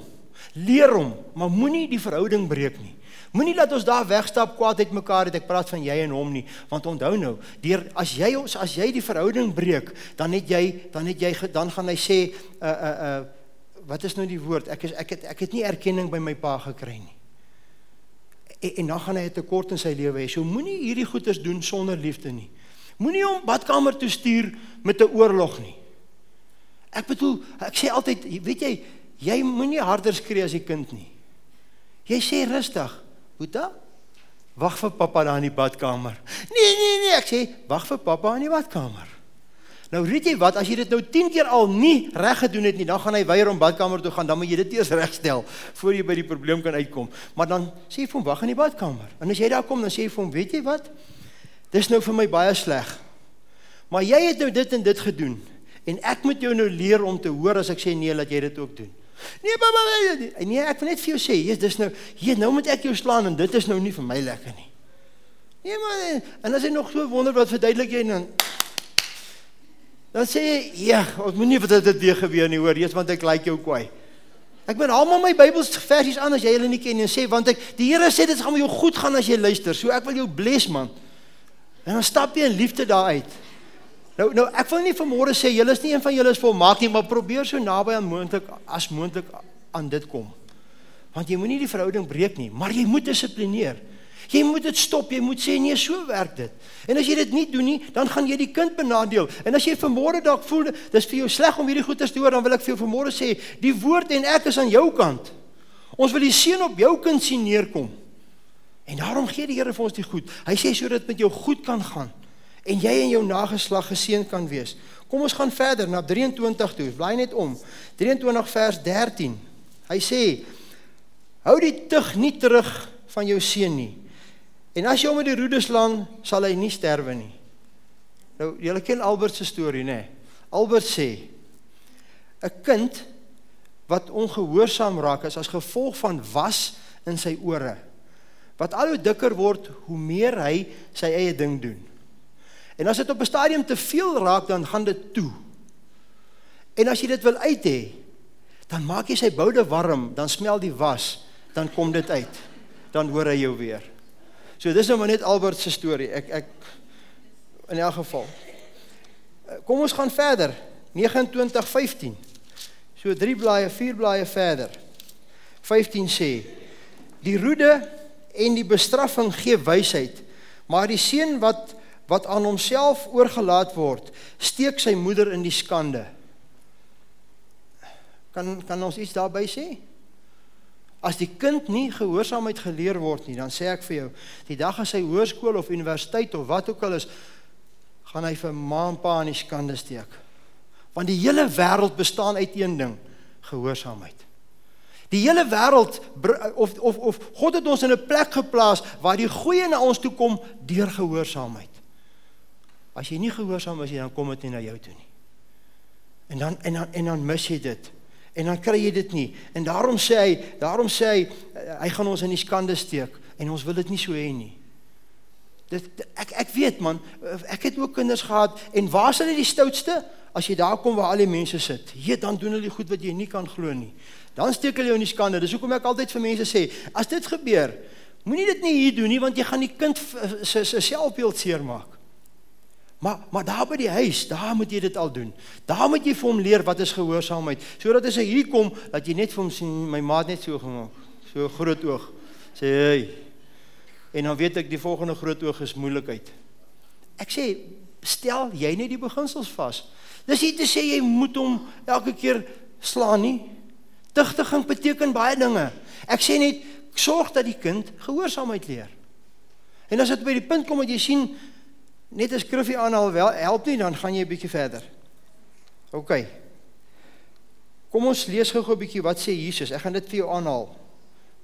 Leer hom, maar moenie die verhouding breek nie. Moenie laat ons daar wegstap kwaad uit mekaar het ek praat van jy en hom nie want onthou nou deur as jy ons as jy die verhouding breek dan het jy dan het jy dan gaan hy sê uh uh uh wat is nou die woord? Ek is ek het ek het nie erkenning by my pa gekry nie. En, en dan gaan hy 'n tekort in sy lewe hê. So moenie hierdie goeders doen sonder liefde nie. Moenie hom badkamer toe stuur met 'n oorlog nie. Ek bedoel, ek sê altyd, weet jy, jy moenie harder skree as die kind nie. Jy sê rustig, Boeta, wag vir pappa daar in die badkamer. Nee, nee, nee, ek sê, wag vir pappa in die badkamer. Nou weet jy wat, as jy dit nou 10 keer al nie reg gedoen het nie, dan gaan hy weier om badkamer toe gaan, dan moet jy dit eers regstel voor jy by die probleem kan uitkom. Maar dan sê jy vir hom wag in die badkamer. En as jy daar kom, dan sê jy vir hom, weet jy wat? Dis nou vir my baie sleg. Maar jy het nou dit en dit gedoen en ek moet jou nou leer om te hoor as ek sê nee, laat jy dit ook doen. Nee, baba, nee, ek wil net vir jou sê, hier dis nou, hier nou moet ek jou slaan en dit is nou nie vir my lekker nie. Nee, maar en as jy nog so wonder wat verduidelik jy dan Dan sê jy, "Ja, ons moenie vir dit weer gebeur nie, hoor, eers want ek like jou kwaai." Ek moet almal my Bybels versies aan as jy hulle nie ken nie en sê want ek die Here sê dit gaan met jou goed gaan as jy luister. So ek wil jou bless man. En dan stap jy in liefde daar uit. Nou nou ek wil nie vanmôre sê julle is nie een van julle is volmaak nie, maar probeer so naby aan moontlik as moontlik aan dit kom. Want jy moenie die verhouding breek nie, maar jy moet dissiplineer. Jy moet dit stop. Jy moet sê nee, so werk dit. En as jy dit nie doen nie, dan gaan jy die kind benadeel. En as jy vermoere dalk voel dis vir jou sleg om hierdie goeie te hoor, dan wil ek vir jou vermoere sê, die woord en ek is aan jou kant. Ons wil die seën op jou kind sien neerkom. En daarom gee die Here vir ons die goed. Hy sê sodat dit met jou goed kan gaan en jy en jou nageslag geseën kan wees. Kom ons gaan verder na 23 toe. Bly net om. 23 vers 13. Hy sê: Hou die tug nie terug van jou seun nie. En as jy hom met die roede slaan, sal hy nie sterwe nie. Nou, julle ken Albert se storie, nê? Albert sê 'n kind wat ongehoorsaam raak is as gevolg van was in sy ore. Wat al hoe dikker word, hoe meer hy sy eie ding doen. En as dit op 'n stadium te veel raak, dan gaan dit toe. En as jy dit wil uit hê, dan maak jy sy boude warm, dan smel die was, dan kom dit uit. Dan hoor hy jou weer. So dis nou maar net Albert se storie. Ek ek in elk geval. Eh, kom ons gaan verder. 29:15. So 3 blaaie, 4 blaaie verder. 15 sê: Die roede en die bestraffing gee wysheid, maar die seun wat wat aan homself oorgelaat word, steek sy moeder in die skande. Kan kan ons iets daarby sê? As die kind nie gehoorsaamheid geleer word nie, dan sê ek vir jou, die dag as hy hoërskool of universiteit of wat ook al is, gaan hy vir ma en pa in die skande steek. Want die hele wêreld bestaan uit een ding, gehoorsaamheid. Die hele wêreld of of of God het ons in 'n plek geplaas waar die goeie na ons toe kom deur gehoorsaamheid. As jy nie gehoorsaam is nie, dan kom dit nie na jou toe nie. En dan en dan en dan mis jy dit. En dan kry jy dit nie. En daarom sê hy, daarom sê hy hy gaan ons in die skande steek en ons wil dit nie so hê nie. Dit ek ek weet man, ek het ook kinders gehad en waar is hulle die stoutste? As jy daar kom waar al die mense sit. Hier dan doen hulle goed wat jy nie kan glo nie. Dan steek hulle jou in die skande. Dis hoekom ek altyd vir mense sê, as dit gebeur, moenie dit nie hier doen nie want jy gaan die kind se se selfbeeld seermaak. Maar maar daar by die huis, daar moet jy dit al doen. Daar moet jy vir hom leer wat is gehoorsaamheid. Sodat as hy hier kom, dat jy net vir hom sien, my maat net so gemaak. So groot oog. Sê hey, En dan weet ek die volgende groot oog is moeilikheid. Ek sê stel jy net die beginsels vas. Dis nie te sê jy moet hom elke keer slaan nie. Tugtiging beteken baie dinge. Ek sê net sorg dat die kind gehoorsaamheid leer. En as dit by die punt kom dat jy sien net 'n skriffie aanhaal wel help nie dan gaan jy 'n bietjie verder. OK. Kom ons lees gou-gou 'n bietjie wat sê Jesus. Ek gaan dit vir jou aanhaal.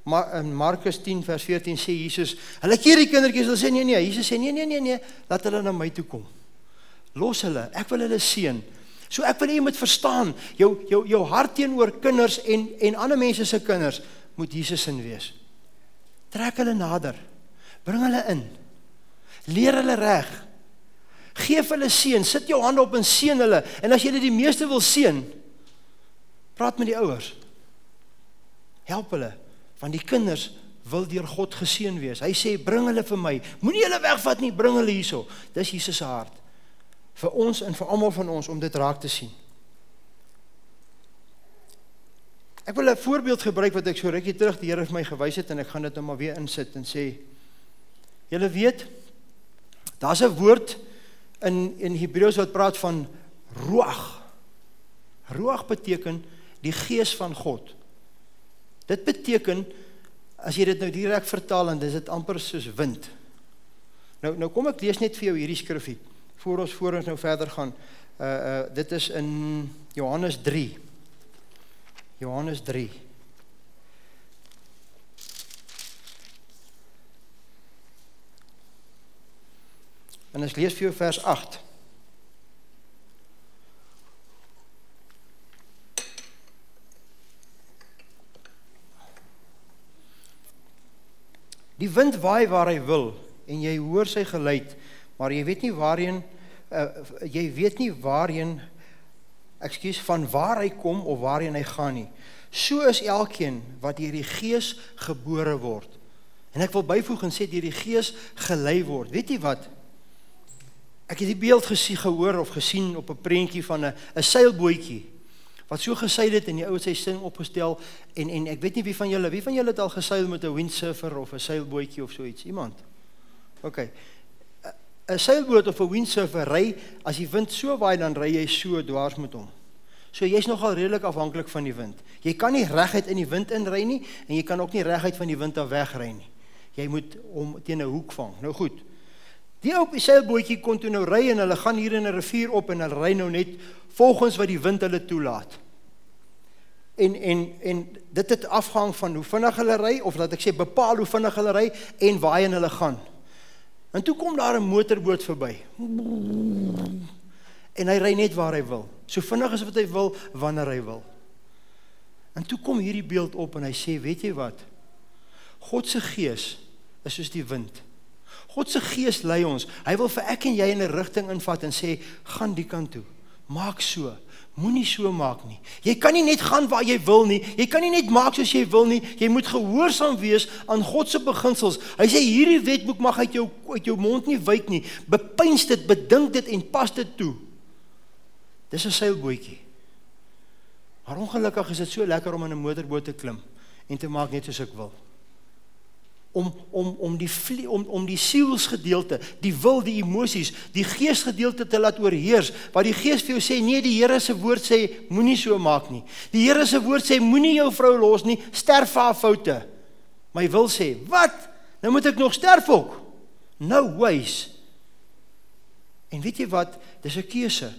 Maar in Markus 10 vers 14 sê Jesus, hulle keer die kindertjies, hulle sê nee nee, Jesus sê nee nee nee nee, laat hulle na my toe kom. Los hulle, ek wil hulle seën. So ek wil hê jy moet verstaan, jou jou jou hart teenoor kinders en en ander mense se kinders moet Jesus in wees. Trek hulle nader. Bring hulle in. Leer hulle reg. Geef hulle seën, sit jou hande op en seën hulle. En as jy dit die meeste wil seën, praat met die ouers. Help hulle want die kinders wil deur God geseën wees. Hy sê bring hulle vir my. Moenie hulle wegvat nie, bring hulle hierso. Dis Jesus se hart vir ons en vir almal van ons om dit raak te sien. Ek wil 'n voorbeeld gebruik wat ek so rukkie terug die Here vir my gewys het en ek gaan dit nou maar weer insit en sê julle weet daar's 'n woord in in Hebreëus wat praat van ruach. Ruach beteken die gees van God. Dit beteken as jy dit nou direk vertaal en dis dit amper soos wind. Nou nou kom ek lees net vir jou hierdie skrifgie voor ons voor ons nou verder gaan. Uh uh dit is in Johannes 3. Johannes 3. En ons lees vir jou vers 8. Die wind waai waar hy wil en jy hoor sy geluid, maar jy weet nie waarheen uh, jy weet nie waarheen ekskuus van waar hy kom of waarheen hy gaan nie. So is elkeen wat deur die Gees gebore word. En ek wil byvoeg en sê deur die Gees gelei word. Weet jy wat? Ek het die beeld gesien gehoor of gesien op 'n prentjie van 'n 'n seilbootjie wat so geseil het en die ouens sy sing opgestel en en ek weet nie wie van julle wie van julle het al geseil met 'n windsurfer of 'n seilbootjie of so iets? Iemand? OK. 'n seilboot of 'n windsurfer ry as die wind so waai dan ry jy so dwars met hom. So jy's nogal redelik afhanklik van die wind. Jy kan nie reguit in die wind inry nie en jy kan ook nie reguit van die wind af wegry nie. Jy moet hom teen 'n hoek vang. Nou goed Die ou op die seilbootjie kon toe nou ry en hulle gaan hier in 'n rivier op en hulle ry nou net volgens wat die wind hulle toelaat. En en en dit het afhang van hoe vinnig hulle ry of laat ek sê bepaal hoe vinnig hulle ry en waarheen hulle gaan. En toe kom daar 'n motorboot verby. En hy ry net waar hy wil. So vinnig as wat hy wil wanneer hy wil. En toe kom hierdie beeld op en hy sê, weet jy wat? God se gees is soos die wind. God se gees lei ons. Hy wil vir ek en jy in 'n rigting invat en sê, gaan die kant toe. Maak so. Moenie so maak nie. Jy kan nie net gaan waar jy wil nie. Jy kan nie net maak soos jy wil nie. Jy moet gehoorsaam wees aan God se beginsels. Hy sê hierdie wetboek mag uit jou uit jou mond nie wyk nie. Bepeins dit, bedink dit en pas dit toe. Dis 'n seilbootjie. Maar ongelukkig is dit so lekker om in 'n motorboot te klim en te maak net soos ek wil om om om die vlie, om om die sielsgedeelte, die wil, die emosies, die geesgedeelte te laat oorheers. Wat die Gees vir jou sê, nee, die Here se woord sê moenie so maak nie. Die Here se woord sê moenie jou vrou los nie, sterf vir haar foute. My wil sê, wat? Nou moet ek nog sterf ook. No ways. En weet jy wat? Dis 'n keuse.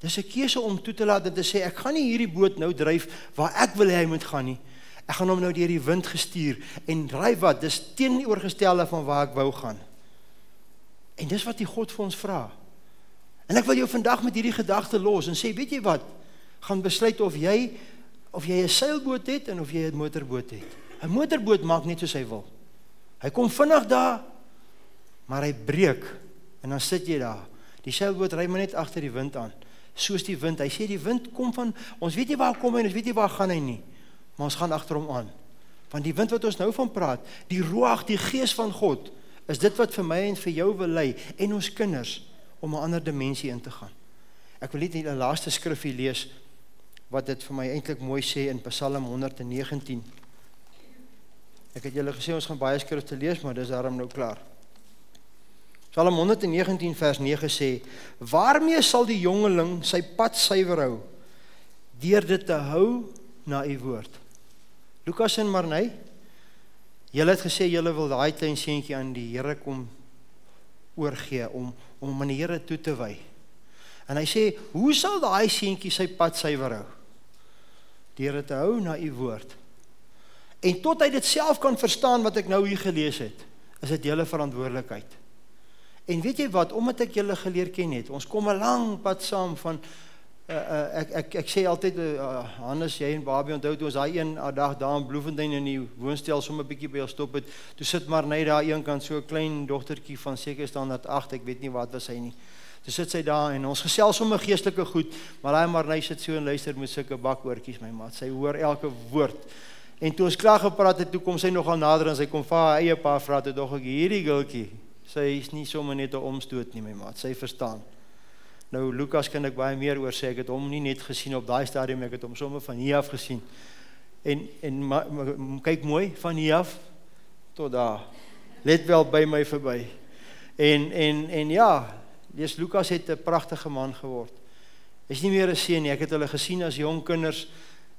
Dis 'n keuse om toe te laat en te sê ek gaan nie hierdie boot nou dryf waar ek wil hê hy moet gaan nie. Ek gaan hom nou deur die wind gestuur en ry wat? Dis teenoorgestelde van waar ek wou gaan. En dis wat die God vir ons vra. En ek wil jou vandag met hierdie gedagte los en sê, weet jy wat? Gaan besluit of jy of jy 'n seilboot het en of jy 'n motorboot het. 'n Motorboot maak net soos hy wil. Hy kom vinnig daar, maar hy breek en dan sit jy daar. Die seilboot ry maar net agter die wind aan. Soos die wind. Hy sê die wind kom van ons weet nie waar kom hy en ons weet nie waar gaan hy nie. Maar ons gaan agter hom aan. Want die wind wat ons nou van praat, die ruach, die gees van God, is dit wat vir my en vir jou wil lei en ons kinders om 'n ander dimensie in te gaan. Ek wil net 'n laaste skrifgie lees wat dit vir my eintlik mooi sê in Psalm 119. Ek het julle gesê ons gaan baie skrifte lees, maar dis daarom nou klaar. Psalm 119 vers 9 sê: "Waarmee sal die jongeling sy pad suiwer hou? Deur dit te hou na u woord." Lukas en Marnay, julle het gesê julle wil daai klein seentjie aan die Here kom oorgee om om aan die Here toe te wy. En hy sê, "Hoe sal daai seentjie sy pad suiwer hou?" Deur dit te hou na u woord. En tot hy dit self kan verstaan wat ek nou hier gelees het, is dit julle verantwoordelikheid. En weet jy wat, omdat ek julle geleer ken het, ons kom 'n lang pad saam van uh, uh, ek ek ek sê altyd uh, Hannes, jy en Babie onthou toe ons daai een dag daar in Bloemfontein in die woonstel sommer bietjie by ons stop het. Toe sit maar net daar een kant so 'n klein dogtertjie van seker staan dat 8, ek weet nie wat was hy nie. Toe sit sy daar en ons gesels sommer geestelike goed, maar daai maar net sit so en luister met sulke bakoortjies my maat. Sy hoor elke woord. En toe ons klaar gepraat het, toe kom sy nogal nader en sy kom vir haar eie pa vra toe dog ek hierdie gultjie. Sy is nie sommer net 'n omstoot nie, my maat. Sy verstaan. Nou Lukas kan ek baie meer oor sê. Ek het hom nie net gesien op daai stadium, ek het hom sommer van hier af gesien. En en ma, ma, kyk mooi van hier af tot daar. Let wel by my verby. En en en ja, lees Lukas het 'n pragtige man geword. Hy's nie meer 'n seun nie. Ek het hulle gesien as jong kinders.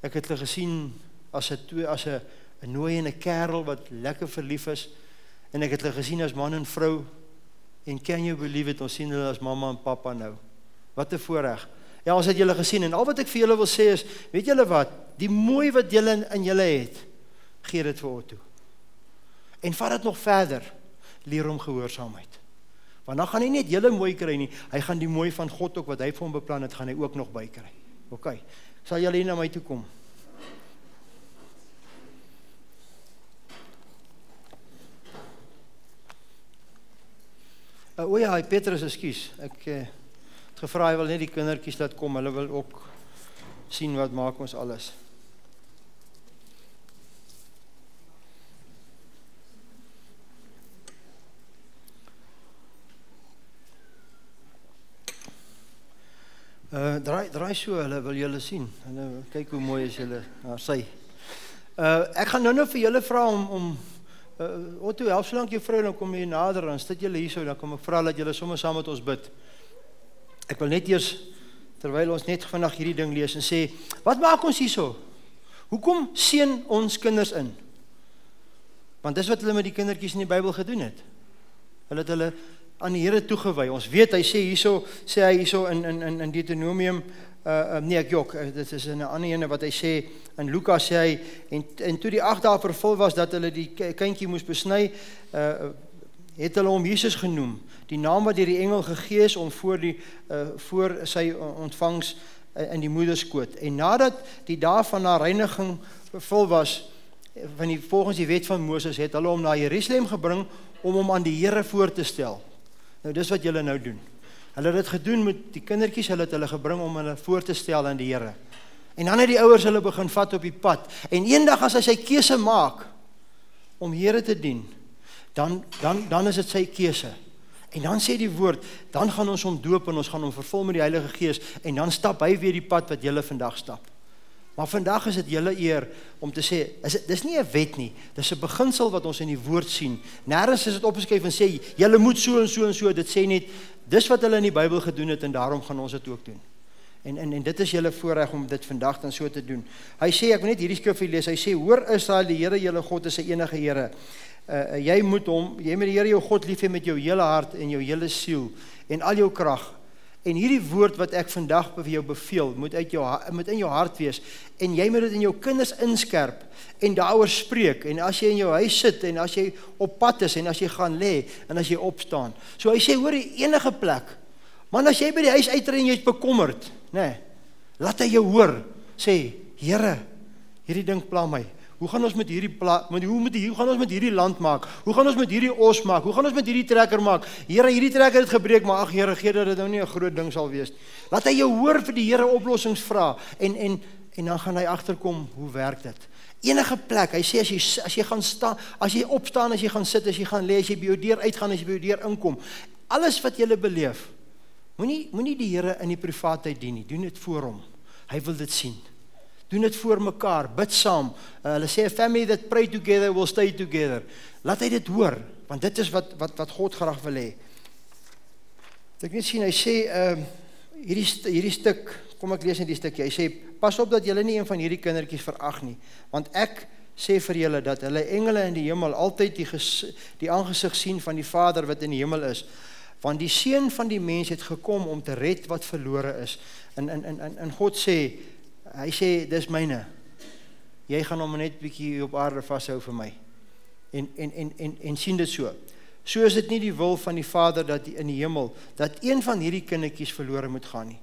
Ek het hulle gesien as 'n as 'n 'n nooi en 'n kerel wat lekker verlief is en ek het hulle gesien as man en vrou en can you believe it ons sien hulle as mamma en pappa nou wat 'n voorreg ja ons het julle gesien en al wat ek vir julle wil sê is weet julle wat? Die mooi wat julle in, in julle het gee dit vir Otto en vat dit nog verder. Leer hom gehoorsaamheid want dan gaan hy net julle mooi kry nie. Hy gaan die mooi van God ook wat hy vir hom beplan het gaan hy ook nog bykry. Ok. Sal julle hier na my toe kom? Uh, o ja, Petrus, ekskuus. Ek uh, het gevra hy wil net die kindertjies laat kom. Hulle wil ook sien wat maak ons alles. Uh draai draai so, hulle wil julle sien. Hulle kyk hoe mooi is julle. Daar sy. Uh ek gaan nou-nou vir julle vra om om uh, Otto, help solank jou vrou dan kom jy nader dan sit julle hierso dan kom ek vra dat julle sommer saam met ons bid. Ek wil net eers terwyl ons net vandag hierdie ding lees en sê, wat maak ons hierso? Hoekom seën ons kinders in? Want dis wat hulle met die kindertjies in die Bybel gedoen het. Hulle het hulle aan die Here toegewy. Ons weet hy sê hierso sê hy hierso in in in Deuteronomium uh, uh nee ek jok uh, dit is in 'n ander ene wat hy sê in Lukas sê hy en en toe die 8 dae vervul was dat hulle die kindjie moes besny uh het hulle hom Jesus genoem die naam wat deur die engel gegee is om voor die uh voor sy ontvangs uh, in die moederskoot en nadat die dae van haar reiniging vervul was van die volgens die wet van Moses het hulle hom na Jerusalem gebring om hom aan die Here voor te stel nou dis wat julle nou doen Hulle het dit gedoen met die kindertjies, hulle het hulle gebring om hulle voor te stel aan die Here. En dan het die ouers hulle begin vat op die pad. En eendag as hy sy keuse maak om Here te dien, dan dan dan is dit sy keuse. En dan sê die woord, dan gaan ons hom doop en ons gaan hom vervul met die Heilige Gees en dan stap hy weer die pad wat jy vandag stap. Maar vandag is dit julle eer om te sê, is dit dis nie 'n wet nie. Dis 'n beginsel wat ons in die woord sien. Nêrens is dit opgeskryf en sê julle moet so en so en so. Dit sê net dis wat hulle in die Bybel gedoen het en daarom gaan ons dit ook doen. En en en dit is julle voorreg om dit vandag dan so te doen. Hy sê ek wil net hierdie skrif lees. Hy sê hoor Israel, die Here julle God is 'n enige Here. Uh jy moet hom, jy moet die Here jou God lief hê met jou hele hart en jou hele siel en al jou krag. En hierdie woord wat ek vandag vir jou beveel, moet uit jou moet in jou hart wees en jy moet dit in jou kinders inskerp en daaroor spreek en as jy in jou huis sit en as jy op pad is en as jy gaan lê en as jy opstaan. So hy sê hoor enige plek Man as jy by die huis uitry en jy's bekommerd, nê. Nee, laat hy jou hoor. Sê, Here, hierdie ding pla my. Hoe gaan ons met hierdie met hoe moet hoe gaan ons met hierdie land maak? Hoe gaan ons met hierdie os maak? Hoe gaan ons met hierdie trekker maak? Here, hierdie trekker het gebreek, maar ag Here, gee dat dit nou nie 'n groot ding sal wees nie. Laat hy jou hoor vir die Here oplossings vra en en en dan gaan hy agterkom hoe werk dit? Enige plek. Hy sê as jy as jy gaan staan, as jy opstaan, as jy gaan sit, as jy gaan lê, as jy by jou deur uitgaan, as jy by jou deur inkom, alles wat jy beleef, moenie moenie die Here in die privaatheid dien nie. Doen dit voor hom. Hy wil dit sien. Doen dit voor mekaar, bid saam. Uh, hulle sê a family that pray together will stay together. Laat hy dit hoor, want dit is wat wat wat God graag wil hê. Ek net sien hy sê ehm uh, hierdie hierdie stuk, kom ek lees net die stukkie. Hy sê pas op dat julle nie een van hierdie kindertjies verag nie, want ek sê vir julle dat hulle engele in die hemel altyd die ges, die aangesig sien van die Vader wat in die hemel is. Want die seun van die mens het gekom om te red wat verlore is. In in in in God sê hy sê dis myne. Jy gaan hom net bietjie op aarde vashou vir my. En en en en en sien dit so. So is dit nie die wil van die Vader dat in die hemel dat een van hierdie kindertjies verlore moet gaan nie.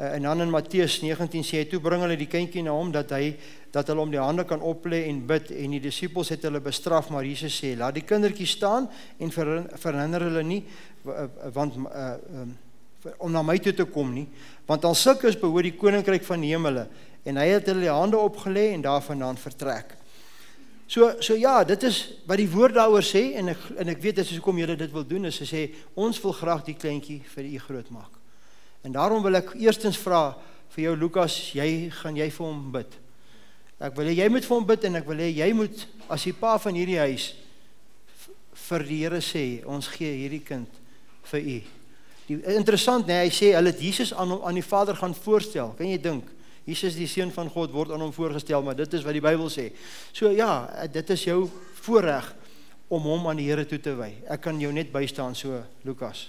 Uh, en dan in Matteus 19 sê hy toe bring hulle die kindjie na hom dat hy dat hulle om die hande kan oplê en bid en die disippels het hulle bestraf maar Jesus sê laat die kindertjie staan en verhinder hulle nie want uh, um, om na my toe te kom nie want al sulke is behoort die koninkryk van die hemele en hy het hulle die hande opgelê en daarvandaan vertrek. So so ja, dit is wat die woord daaroor sê en ek en ek weet dit is hoekom julle dit wil doen is sê ons wil graag die kleintjie vir u groot maak. En daarom wil ek eerstens vra vir jou Lukas, jy gaan jy vir hom bid. Ek wil hê jy moet vir hom bid en ek wil hê jy moet as die pa van hierdie huis vir die Here sê ons gee hierdie kind vir u. Die interessant nê, nee, hy sê hulle het Jesus aan aan die Vader gaan voorstel. Kan jy dink? Jesus die seun van God word aan hom voorgestel, maar dit is wat die Bybel sê. So ja, dit is jou voorreg om hom aan die Here toe te wy. Ek kan jou net bystaan so Lukas.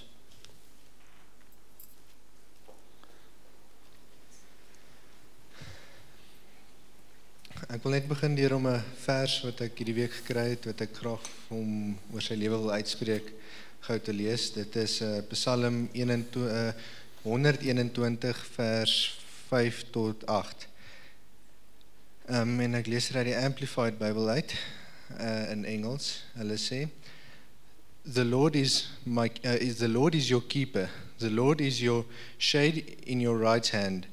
Ek wil net begin deur om 'n vers wat ek hierdie week gekry het wat ek graag hom oor sy lewe wil uitspreek gou te lees. Dit is uh, Psalm 21 uh, 121 vers 5 tot 8. Um, en ek lees uit die Amplified Bible uit uh, in Engels. Hulle sê The Lord is my uh, is the Lord is your keeper. The Lord is your shade in your right hand.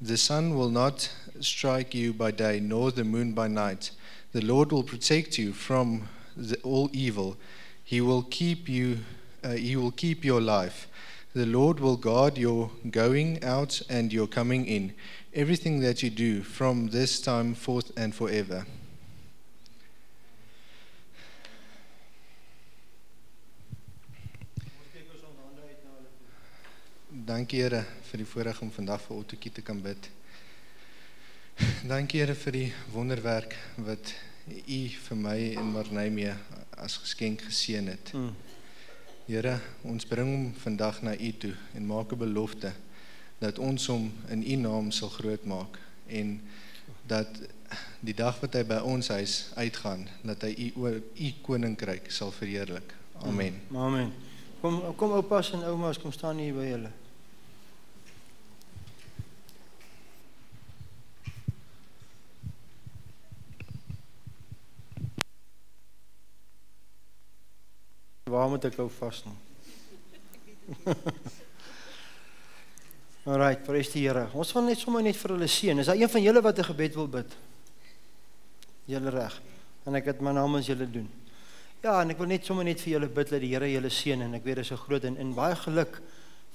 The sun will not strike you by day nor the moon by night. The Lord will protect you from the, all evil. He will keep you uh, he will keep your life. The Lord will guard your going out and your coming in. Everything that you do from this time forth and forever. Dankie Here vir die voorreg om vandag vir Ottokie te kan bid. Dankie Here vir die wonderwerk wat U vir my en Marnay mee as geskenk geseën het. Mm. Here, ons bring hom vandag na U toe en maak 'n belofte dat ons hom in U naam sal groot maak en dat die dag wat hy by ons huis uitgaan, dat hy U U koninkryk sal verheerlik. Amen. Mm, amen. Kom kom oupas en oumas kom staan hier by julle. Waar moet ek hou vas nou? (laughs) Alrite, prys die Here. Ons wil net sommer net vir hulle seën. Is daar een van julle wat 'n gebed wil bid? Julle reg. En ek het my namens julle doen. Ja, en ek wil net sommer net vir julle bid dat die Here julle seën en ek weet dit is 'n groot en, en baie geluk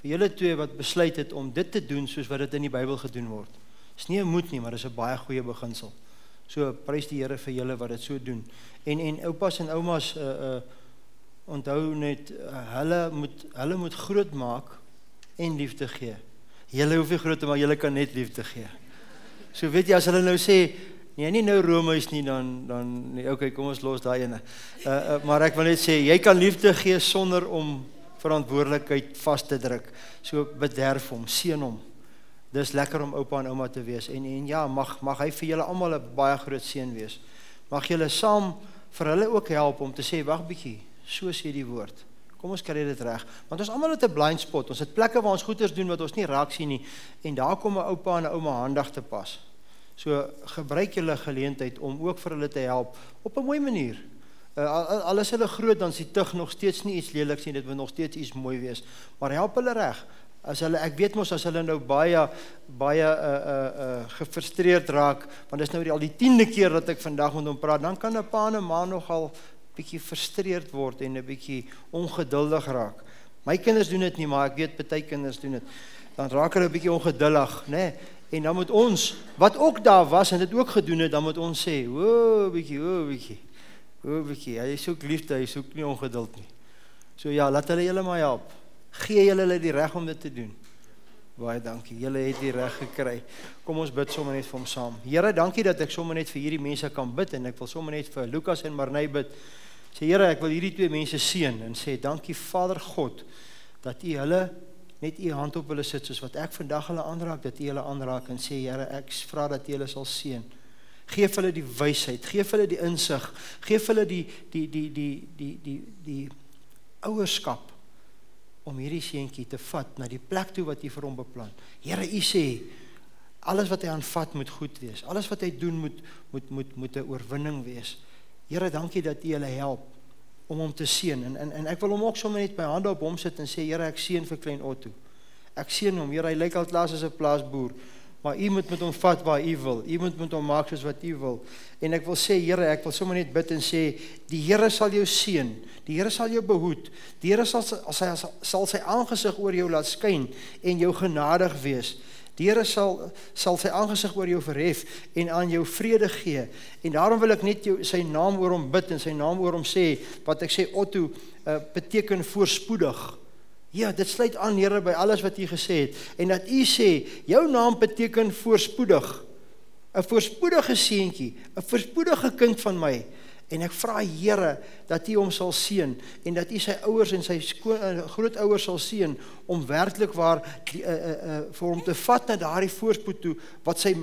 vir julle twee wat besluit het om dit te doen soos wat dit in die Bybel gedoen word. Dis nie 'n moed nie, maar dis 'n baie goeie beginsel. So prys die Here vir julle wat dit so doen. En en oupas en oumas uh uh onthou net uh, hulle moet hulle moet groot maak en liefde gee. Julle hoef nie groot te maak, julle kan net liefde gee. So weet jy as hulle nou sê nee, nie nou Romeis nie dan dan nee, okay, kom ons los daai ene. Uh, uh maar ek wil net sê jy kan liefde gee sonder om verantwoordelikheid vas te druk. So bederf hom, seën hom. Dis lekker om oupa en ouma te wees en en ja, mag mag hy vir julle almal 'n baie groot seën wees. Mag julle saam vir hulle ook help om te sê wag bietjie So sê die woord. Kom ons kry dit reg. Want ons almal het 'n blind spot. Ons het plekke waar ons goeders doen wat ons nie raak sien nie en daar kom 'n oupa en 'n ouma handig te pas. So gebruik julle geleentheid om ook vir hulle te help op 'n mooi manier. Uh, al, is hulle groot dan die tug nog steeds nie iets leliks nie, dit moet nog steeds iets mooi wees. Maar help hulle reg. As hulle ek weet mos as hulle nou baie baie uh uh uh gefrustreerd raak, want dis nou die al die 10de keer dat ek vandag met hom praat, dan kan 'n pa en 'n ma nogal bietjie frustreerd word en 'n bietjie ongeduldig raak. My kinders doen dit nie, maar ek weet baie kinders doen dit. Dan raak hulle 'n bietjie ongeduldig, nê? Nee? En dan moet ons wat ook daar was en dit ook gedoen het, dan moet ons sê, "O, bietjie, o, bietjie." O, bietjie, hy soek liefde, hy soek nie ongeduld nie. So ja, laat hulle julle maar help. Gee julle hulle die reg om dit te doen. Baie dankie. Julle het die reg gekry. Kom ons bid sommer net vir hom saam. Here, dankie dat ek sommer net vir hierdie mense kan bid en ek wil sommer net vir Lukas en Marney bid. Sê Here, ek wil hierdie twee mense seën en sê dankie Vader God dat U hulle net u hand op hulle sit soos wat ek vandag hulle aanraak dat u hulle aanraak en sê Here ek vra dat u hulle sal seën. Geef hulle die wysheid, geef hulle die insig, geef hulle die die die die die die die ouerskap om hierdie seentjie te vat na die plek toe wat u vir hom beplan. Here u sê alles wat hy aanvat moet goed wees. Alles wat hy doen moet moet moet moet 'n oorwinning wees. Here, dankie dat u hulle help om hom te seën en, en en ek wil hom ook sommer net my hande op hom sit en sê Here ek seën vir klein Otto. Ek seën hom. Here hy lyk al klaar as 'n plaasboer, maar u moet met hom vat waar u wil. U moet met hom maak soos wat u wil. En ek wil sê Here, ek wil sommer net bid en sê die Here sal jou seën. Die Here sal jou behoed. Die Here sal as hy sal sy aangesig oor jou laat skyn en jou genadig wees. Die Here sal sal sy aangesig oor jou verhef en aan jou vrede gee. En daarom wil ek net jou sy naam oor hom bid en sy naam oor hom sê wat ek sê Otto uh, beteken voorspoedig. Ja, dit sluit aan Here by alles wat u gesê het en dat u sê jou naam beteken voorspoedig. 'n Voorspoedige seentjie, 'n voorspoedige kind van my. En ek vra Here dat U hom sal seën en dat U sy ouers en sy uh, grootouers sal seën om werklik waar die, uh, uh, uh, vir hom te vat na daardie voorspoed toe wat sy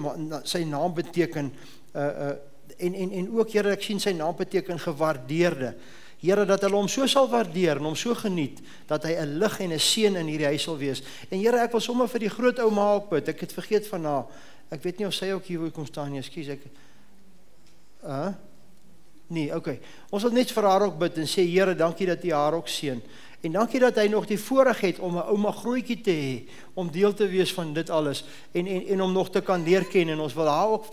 sy naam beteken uh, uh, en en en ook Here ek sien sy naam beteken gewaardeerde. Here dat hulle hom so sal waardeer en hom so geniet dat hy 'n lig en 'n seën in hierdie huis sal wees. En Here ek wil sommer vir die groot ouma ook bid. Ek het vergeet van haar. Ek weet nie of sy ook hier wil kom staan nie. Ekskuus ek. Uh Nee, okay. Ons wil net vir haar ook bid en sê Here, dankie dat U haar ook seën. En dankie dat hy nog die voorreg het om 'n ouma grootjie te hê om deel te wees van dit alles en en en om nog te kan leer ken en ons wil haar ook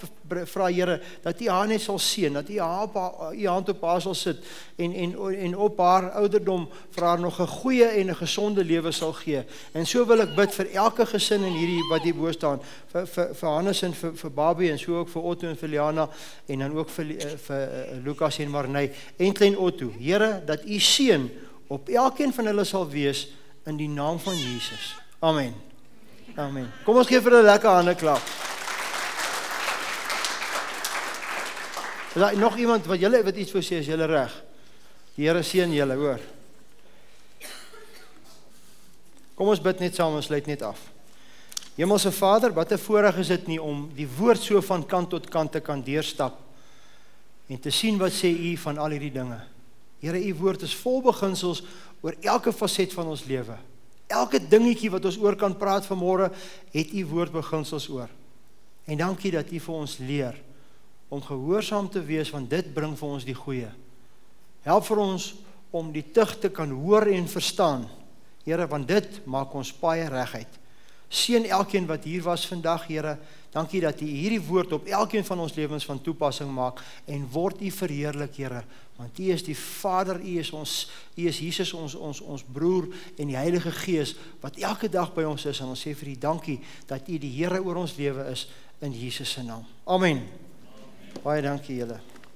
vra Here dat U haar net sal seën, dat U haar U hand op haar sal sit en en en op haar ouderdom vir haar nog 'n goeie en 'n gesonde lewe sal gee. En so wil ek bid vir elke gesin in hierdie wat hier bo staan, vir vir vir Hannes en vir vir Babie en so ook vir Otto en vir Liana en dan ook vir vir, vir uh, Lukas en Marney en klein Otto. Here, dat U seën op elkeen van hulle sal wees in die naam van Jesus. Amen. Amen. Kom ons gee vir hulle 'n lekker hande klap. Is daar nog iemand wat julle wat iets wou sê as julle reg? Die Here seën julle, hoor. Kom ons bid net saam en sluit net af. Hemelse Vader, wat 'n voorreg is dit nie om die woord so van kant tot kant te kan deurstap en te sien wat sê U van al hierdie dinge. Here, u woord is vol beginsels oor elke faset van ons lewe. Elke dingetjie wat ons oor kan praat vanmôre, het u woord beginsels oor. En dankie dat u vir ons leer om gehoorsaam te wees want dit bring vir ons die goeie. Help vir ons om die tug te kan hoor en verstaan. Here, want dit maak ons paie reguit. Seën elkeen wat hier was vandag, Here. Dankie dat U hierdie woord op elkeen van ons lewens van toepassing maak en word U verheerlik, Here, want U is die Vader, U is ons, U is Jesus ons ons ons broer en die Heilige Gees wat elke dag by ons is en ons sê vir U dankie dat U die Here oor ons lewe is in Jesus se naam. Amen. Baie dankie julle.